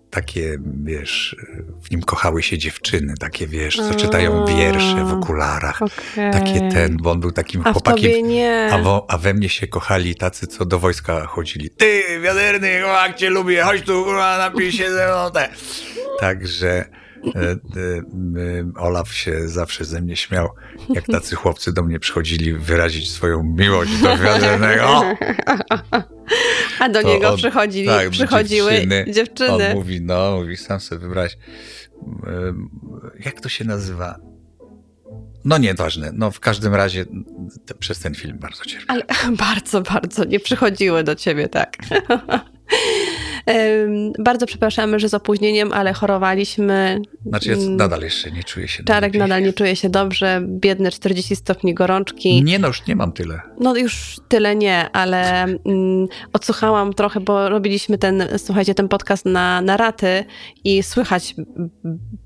Speaker 1: takie, wiesz, w nim kochały się dziewczyny, takie, wiesz, co czytają wiersze w okularach.
Speaker 2: Okej.
Speaker 1: Takie ten, bo on był takim
Speaker 2: A
Speaker 1: chłopakiem. A, wo, a we mnie się kochali tacy, co do wojska chodzili. Ty, wiaderny, chłopak cię lubię, chodź tu, kurwa, napij się ze mną. Te. Także Olaf się zawsze ze mnie śmiał, jak tacy chłopcy do mnie przychodzili wyrazić swoją miłość do wiadernego.
Speaker 2: A do
Speaker 1: To
Speaker 2: niego
Speaker 1: on-
Speaker 2: przychodzili,
Speaker 1: tak,
Speaker 2: przychodziły
Speaker 1: dziewczyny.
Speaker 2: dziewczyny.
Speaker 1: On mówi, no, mówi, sam sobie wybrać. Jak to się nazywa? No nieważne. No w każdym razie te, przez ten film bardzo cierpię.
Speaker 2: Ale bardzo, bardzo nie przychodziły do ciebie, tak. Bardzo przepraszamy, że z opóźnieniem, ale chorowaliśmy.
Speaker 1: Znaczy, ja nadal jeszcze nie czuję się
Speaker 2: Czarek dobrze. nadal nie czuje się dobrze. Biedne 40 stopni gorączki.
Speaker 1: Nie, no już nie mam tyle.
Speaker 2: No już tyle nie, ale mm, odsłuchałam trochę, bo robiliśmy ten, słuchajcie, ten podcast na, na raty i słychać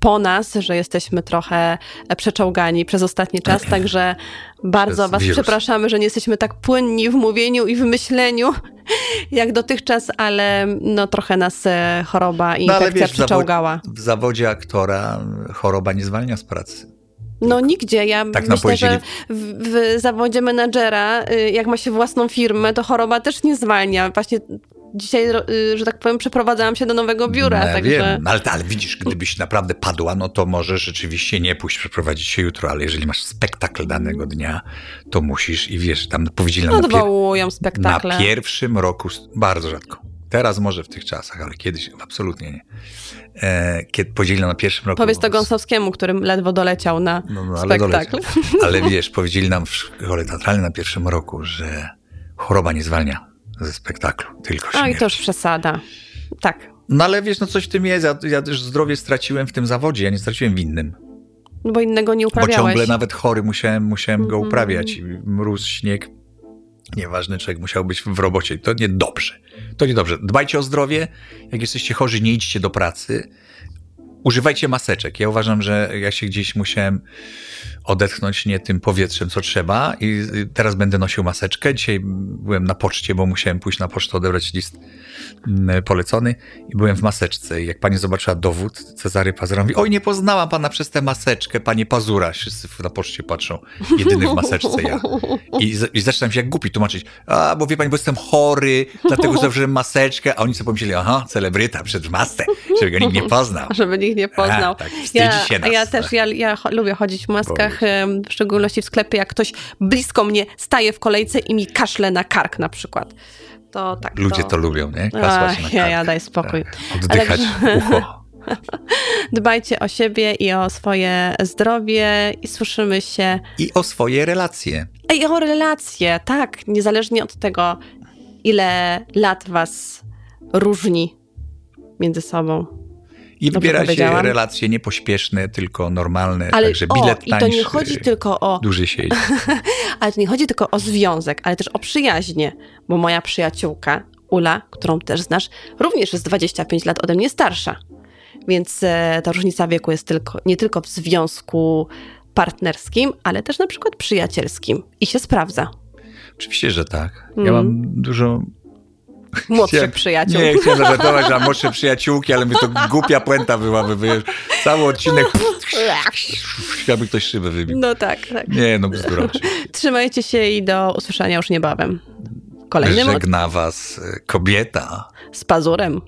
Speaker 2: po nas, że jesteśmy trochę przeczołgani przez ostatni czas, także bardzo Was wirus. przepraszamy, że nie jesteśmy tak płynni w mówieniu i w myśleniu jak dotychczas, ale no trochę nas e, choroba i no, infekcja wiesz, przyczołgała.
Speaker 1: W, zawodzie aktora choroba nie zwalnia z pracy.
Speaker 2: No nigdzie. Ja tak myślę, że w, w, zawodzie menadżera, y, jak ma się własną firmę, to choroba też nie zwalnia. Właśnie dzisiaj, y, że tak powiem, przeprowadzałam się do nowego biura.
Speaker 1: No,
Speaker 2: także...
Speaker 1: Wiem, ale, ale widzisz, gdybyś naprawdę padła, no to może rzeczywiście nie pójść przeprowadzić się jutro, ale jeżeli masz spektakl danego dnia, to musisz i wiesz, tam powiedzieli nam
Speaker 2: Odwołują na, pier- spektakle.
Speaker 1: na pierwszym roku, bardzo rzadko. Teraz może w tych czasach, ale kiedyś absolutnie nie. E, kiedy podzielili na pierwszym roku.
Speaker 2: Powiedz to Gąsowskiemu, którym ledwo doleciał na no, no, ale spektakl. Doleciał.
Speaker 1: Ale wiesz, powiedzieli nam w szkole teatralnej na pierwszym roku, że choroba nie zwalnia ze spektaklu, tylko śmierć.
Speaker 2: Oj, to już przesada. Tak.
Speaker 1: No ale wiesz, no coś w tym jest. Ja, ja też zdrowie straciłem w tym zawodzie, ja nie straciłem w innym.
Speaker 2: Bo innego nie uprawiałeś.
Speaker 1: Bo ciągle nawet chory musiałem, musiałem mm -hmm. go mhm. uprawiać. Mróz, śnieg, nieważny człowiek musiał być w robocie. To niedobrze. To niedobrze. Dbajcie o zdrowie. Jak jesteście chorzy, nie idźcie do pracy. Używajcie maseczek. Ja uważam, że ja się gdzieś musiałem odetchnąć nie tym powietrzem, co trzeba i teraz będę nosił maseczkę. Dzisiaj byłem na poczcie, bo musiałem pójść na pocztę odebrać list mm, polecony i byłem w maseczce i jak pani zobaczyła dowód, Cezary Pazura mówi, oj nie poznałam pana przez tę maseczkę, pani Pazura. Wszyscy na poczcie patrzą, jedyny w maseczce ja. I, i zaczynam się jak głupi tłumaczyć, a bo wie pani, bo jestem chory, dlatego założyłem maseczkę, a oni sobie pomyśleli, aha, celebryta przed masce, żeby go nikt nie poznał.
Speaker 2: Żeby nikt nie poznał. A, tak, ja, się nas, ja też, ja, ja lubię chodzić w maskach, w szczególności w sklepie, jak ktoś blisko mnie staje w kolejce i mi kaszle na kark na przykład. To tak.
Speaker 1: Ludzie to, to lubią, nie? Kasłać na kark.
Speaker 2: Ja, ja daj spokój. Tak.
Speaker 1: Oddychać Ale... ucho.
Speaker 2: Dbajcie o siebie i o swoje zdrowie i słyszymy się.
Speaker 1: I o swoje relacje.
Speaker 2: I o relacje, tak. Niezależnie od tego, ile lat was różni między sobą.
Speaker 1: I wybieracie relacje niepośpieszne, tylko normalne, ale, także bilet o, tańszy,
Speaker 2: i to nie chodzi tylko o...
Speaker 1: Duży sieć.
Speaker 2: ale to nie chodzi tylko o związek, ale też o przyjaźnie, bo moja przyjaciółka, Ula, którą też znasz, również jest 25 lat ode mnie starsza. Więc e, ta różnica wieku jest tylko, nie tylko w związku partnerskim, ale też na przykład przyjacielskim i się sprawdza.
Speaker 1: Oczywiście, że tak. Ja mm. mam dużo
Speaker 2: Młodszych chciałem, przyjaciół.
Speaker 1: Nie, chciałem zażartować na młodsze przyjaciółki, ale mi to głupia puenta byłaby, wiesz, cały odcinek jakby ktoś szybę wybił.
Speaker 2: No tak, tak.
Speaker 1: Nie, no bzdura.
Speaker 2: Trzymajcie się i do usłyszenia już niebawem. Kolejnym
Speaker 1: Żegna was e, kobieta.
Speaker 2: Z pazurem.